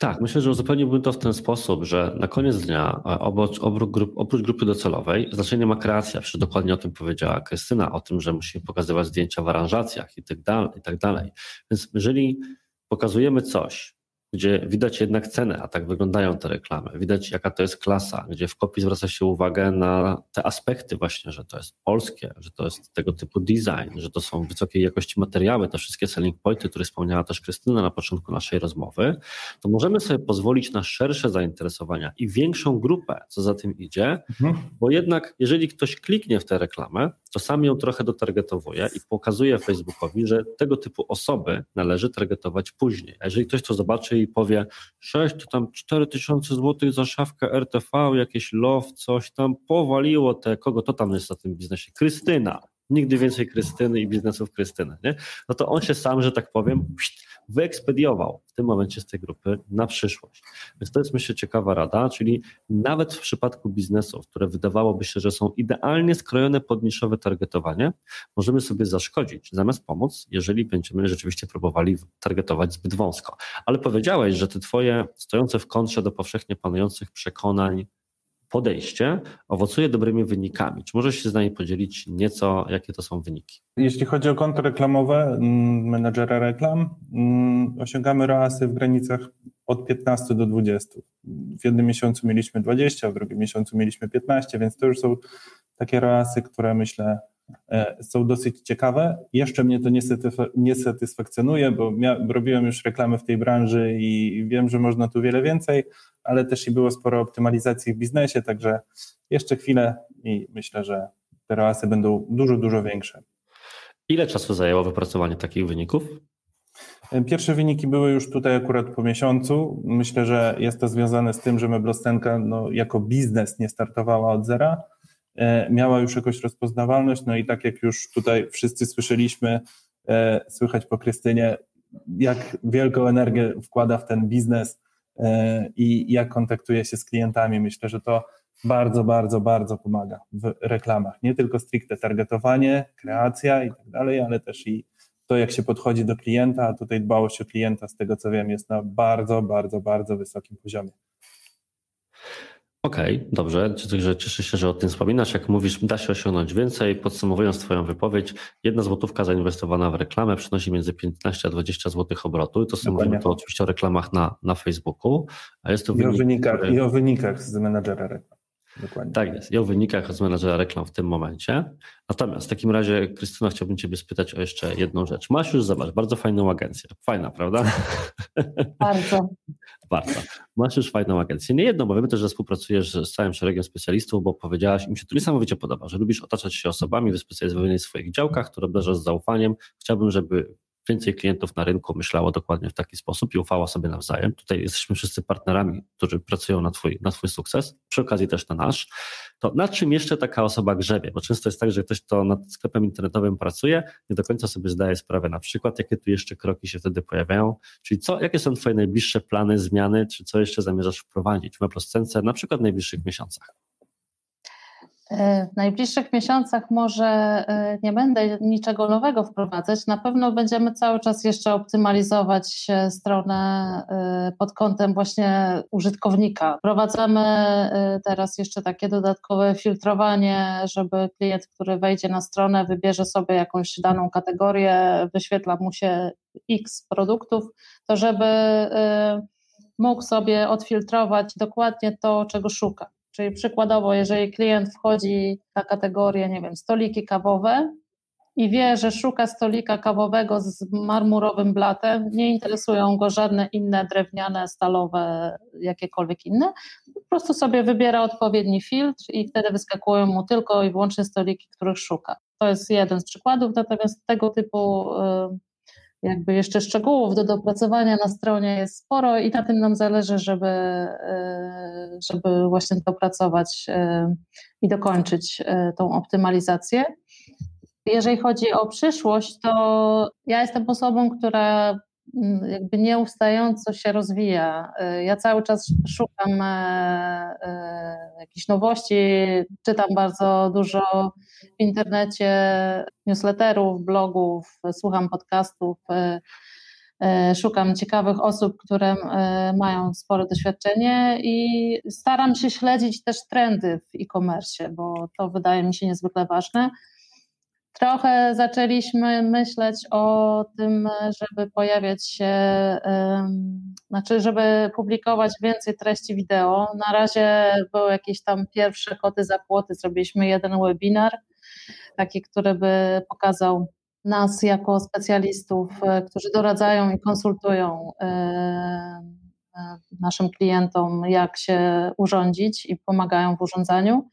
Tak, myślę, że uzupełniłbym to w ten sposób, że na koniec dnia oprócz, oprócz grupy docelowej znaczenie ma kreacja, przecież dokładnie o tym powiedziała Krystyna, o tym, że musimy pokazywać zdjęcia w aranżacjach i tak tak dalej. Więc jeżeli pokazujemy coś, gdzie widać jednak cenę, a tak wyglądają te reklamy. Widać, jaka to jest klasa, gdzie w kopii zwraca się uwagę na te aspekty właśnie, że to jest polskie, że to jest tego typu design, że to są wysokiej jakości materiały, te wszystkie selling pointy, które wspomniała też Krystyna na początku naszej rozmowy, to możemy sobie pozwolić na szersze zainteresowania i większą grupę, co za tym idzie, mhm. bo jednak jeżeli ktoś kliknie w tę reklamę, to sam ją trochę dotargetowuje i pokazuje Facebookowi, że tego typu osoby należy targetować później. A jeżeli ktoś to zobaczy i powie 6 to tam 4 tysiące złotych za szafkę RTV, jakieś love, coś tam powaliło te, kogo to tam jest na tym biznesie? Krystyna. Nigdy więcej Krystyny i biznesów Krystyny, nie? No to on się sam, że tak powiem, wyekspediował w tym momencie z tej grupy na przyszłość. Więc to jest myślę ciekawa rada, czyli nawet w przypadku biznesów, które wydawałoby się, że są idealnie skrojone pod niszowe targetowanie, możemy sobie zaszkodzić zamiast pomóc, jeżeli będziemy rzeczywiście próbowali targetować zbyt wąsko. Ale powiedziałeś, że te twoje stojące w kontrze do powszechnie panujących przekonań podejście owocuje dobrymi wynikami. Czy możesz się z nami podzielić nieco, jakie to są wyniki? Jeśli chodzi o konto reklamowe mm, menedżera reklam, mm, osiągamy reasy w granicach od 15 do 20. W jednym miesiącu mieliśmy 20, w drugim miesiącu mieliśmy 15, więc to już są takie reasy, które myślę są dosyć ciekawe. Jeszcze mnie to nie satysfakcjonuje, bo robiłem już reklamy w tej branży i wiem, że można tu wiele więcej, ale też i było sporo optymalizacji w biznesie, także jeszcze chwilę i myślę, że te reasy będą dużo, dużo większe. Ile czasu zajęło wypracowanie takich wyników? Pierwsze wyniki były już tutaj akurat po miesiącu. Myślę, że jest to związane z tym, że Meblostenka no, jako biznes nie startowała od zera. E, miała już jakąś rozpoznawalność, no i tak jak już tutaj wszyscy słyszeliśmy, e, słychać po Krystynie, jak wielką energię wkłada w ten biznes, E, i jak kontaktuje się z klientami. Myślę, że to bardzo, bardzo, bardzo pomaga w reklamach. Nie tylko stricte targetowanie, kreacja i tak dalej, ale też i to, jak się podchodzi do klienta, a tutaj dbałość o klienta, z tego co wiem, jest na bardzo, bardzo, bardzo wysokim poziomie. Okej, okay, dobrze. Cieszę się, że o tym wspominasz. Jak mówisz, da się osiągnąć więcej. Podsumowując Twoją wypowiedź, jedna złotówka zainwestowana w reklamę przynosi między 15 a 20 złotych obrotu. I to są mówimy to oczywiście o reklamach na, na Facebooku. A jest to I, wynik, o wynikach, który... I o wynikach z menadżera reklam. Dokładnie. Tak jest. I o wynikach z menadżera reklam w tym momencie. Natomiast w takim razie, Krystyna, chciałbym Ciebie spytać o jeszcze jedną rzecz. Masz już, zobacz, bardzo fajną agencję. Fajna, prawda? Bardzo. bardzo. Masz już fajną agencję. Nie jedną, bo wiemy też, że współpracujesz z całym szeregiem specjalistów, bo powiedziałaś, mi się to niesamowicie podoba, że lubisz otaczać się osobami wyspecjalizowanymi w swoich działkach, które obdarzasz z zaufaniem. Chciałbym, żeby więcej klientów na rynku myślało dokładnie w taki sposób i ufało sobie nawzajem. Tutaj jesteśmy wszyscy partnerami, którzy pracują na twój, na twój sukces, przy okazji też na nasz. To na czym jeszcze taka osoba grzebie? Bo często jest tak, że ktoś, kto nad sklepem internetowym pracuje, nie do końca sobie zdaje sprawę na przykład, jakie tu jeszcze kroki się wtedy pojawiają, czyli co, jakie są twoje najbliższe plany, zmiany, czy co jeszcze zamierzasz wprowadzić w Meploscence, na przykład w najbliższych miesiącach? E, w najbliższych miesiącach może e, nie będę niczego nowego wprowadzać. Na pewno będziemy cały czas jeszcze optymalizować stronę e, pod kątem właśnie użytkownika. Wprowadzamy teraz jeszcze takie dodatkowe filtrowanie, żeby klient, który wejdzie na stronę, wybierze sobie jakąś daną kategorię, wyświetla mu się X produktów, to żeby mógł sobie odfiltrować dokładnie to, czego szuka. Czyli przykładowo, jeżeli klient wchodzi na kategorię, nie wiem, stoliki kawowe i wie, że szuka stolika kawowego z marmurowym blatem, nie interesują go żadne inne drewniane, stalowe, jakiekolwiek inne, po prostu sobie wybiera odpowiedni filtr i wtedy wyskakują mu tylko i wyłącznie stoliki, których szuka. To jest jeden z przykładów, natomiast tego typu y, jakby jeszcze szczegółów do dopracowania na stronie jest sporo i na tym nam zależy, żeby, e, żeby właśnie dopracować e, i dokończyć e, tą optymalizację. Jeżeli chodzi o przyszłość, to ja jestem osobą, która mm, jakby nieustająco się rozwija. Ja cały czas szukam jakichś nowości, czytam bardzo dużo w internecie newsletterów, blogów, słucham podcastów, e, e, szukam ciekawych osób, które e, mają spore doświadczenie i staram się śledzić też trendy w e-commerce, bo to wydaje mi się niezwykle ważne. Trochę zaczęliśmy myśleć o tym, żeby pojawiać się, znaczy, żeby publikować więcej treści wideo. Na razie były jakieś tam pierwsze koty za płoty, zrobiliśmy jeden webinar taki, który by pokazał nas jako specjalistów, e, którzy doradzają i konsultują e, naszym klientom, jak się urządzić i pomagają w urządzaniu.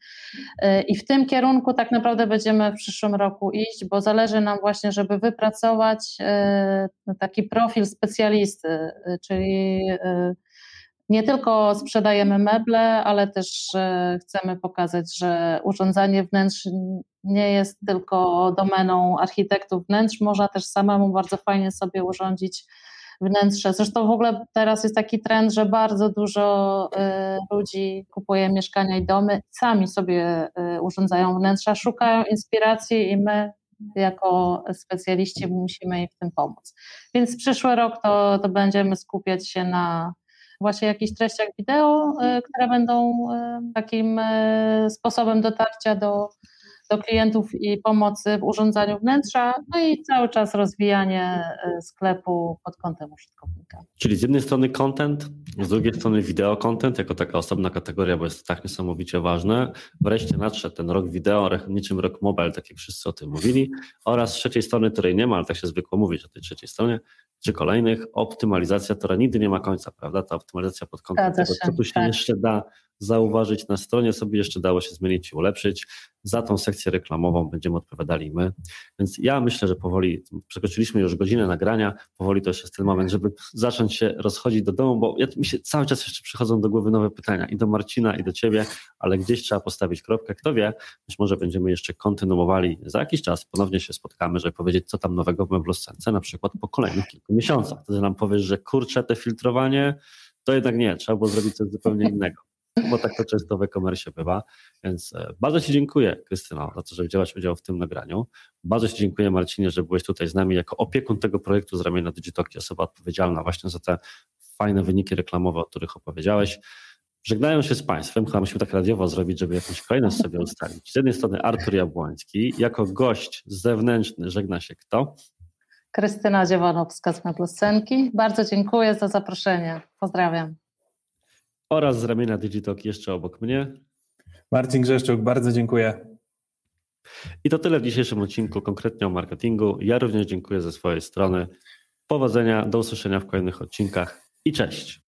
I w tym kierunku tak naprawdę będziemy w przyszłym roku iść, bo zależy nam właśnie, żeby wypracować taki profil specjalisty, czyli nie tylko sprzedajemy meble, ale też chcemy pokazać, że urządzanie wnętrz nie jest tylko domeną architektów. Wnętrz, można też samemu bardzo fajnie sobie urządzić wnętrze. Zresztą w ogóle teraz jest taki trend, że bardzo dużo y, ludzi kupuje mieszkania i domy, sami sobie y, urządzają wnętrza, szukają inspiracji i my jako specjaliści musimy im w tym pomóc. Więc przyszły rok to, to będziemy skupiać się na właśnie jakichś treściach wideo, y, które będą takim sposobem dotarcia do do klientów i pomocy w urządzaniu wnętrza, no i cały czas rozwijanie e, sklepu pod kątem użytkownika. Czyli z jednej strony content, z drugiej strony wideo content jako taka osobna kategoria, bo jest to tak niesamowicie ważne. Wreszcie nadszedł ten rok wideo, niczym rok mobile, tak jak wszyscy o tym mówili, oraz z trzeciej strony, której nie ma, ale tak się zwykło mówić o tej trzeciej stronie, czy kolejnych, optymalizacja, która nigdy nie ma końca, prawda? Ta optymalizacja pod kątem tego, co tu się tak. jeszcze da zauważyć na stronie, sobie jeszcze dało się zmienić i ulepszyć. Za tą sekcję reklamową będziemy odpowiadali my. Więc ja myślę, że powoli przekroczyliśmy już godzinę nagrania, powoli to już jest ten moment, żeby zacząć się rozchodzić do domu, bo ja, mi się cały czas jeszcze przychodzą do głowy nowe pytania i do Marcina, i do ciebie, ale gdzieś trzeba postawić kropkę. Kto wie, być może będziemy jeszcze kontynuowali za jakiś czas, ponownie się spotkamy, żeby powiedzieć, co tam nowego w Mebloscence, na przykład po kolejnych kilku miesiącach. Wtedy nam powiesz, że kurczę, te filtrowanie, to jednak nie, trzeba było zrobić coś zupełnie innego bo tak to często w e-commerce bywa. Więc e, bardzo Ci dziękuję, Krystyno, za to, że wzięłaś udział w tym nagraniu. Bardzo Ci dziękuję, Marcinie, że byłeś tutaj z nami jako opiekun tego projektu z ramienia Digitoki, osoba odpowiedzialna właśnie za te fajne wyniki reklamowe, o których opowiedziałeś. Żegnają się z Państwem, chyba musimy tak radiowo zrobić, żeby jakąś kolejność sobie ustalić. Z jednej strony Artur Jabłoński, jako gość zewnętrzny żegna się kto? Krystyna Dziewanowska z Meblosenki. Bardzo dziękuję za zaproszenie. Pozdrawiam. Oraz z ramienia Digitalk jeszcze obok mnie. Marcin Grzeszczuk, bardzo dziękuję. I to tyle w dzisiejszym odcinku konkretnie o marketingu. Ja również dziękuję ze swojej strony. Powodzenia, do usłyszenia w kolejnych odcinkach i cześć.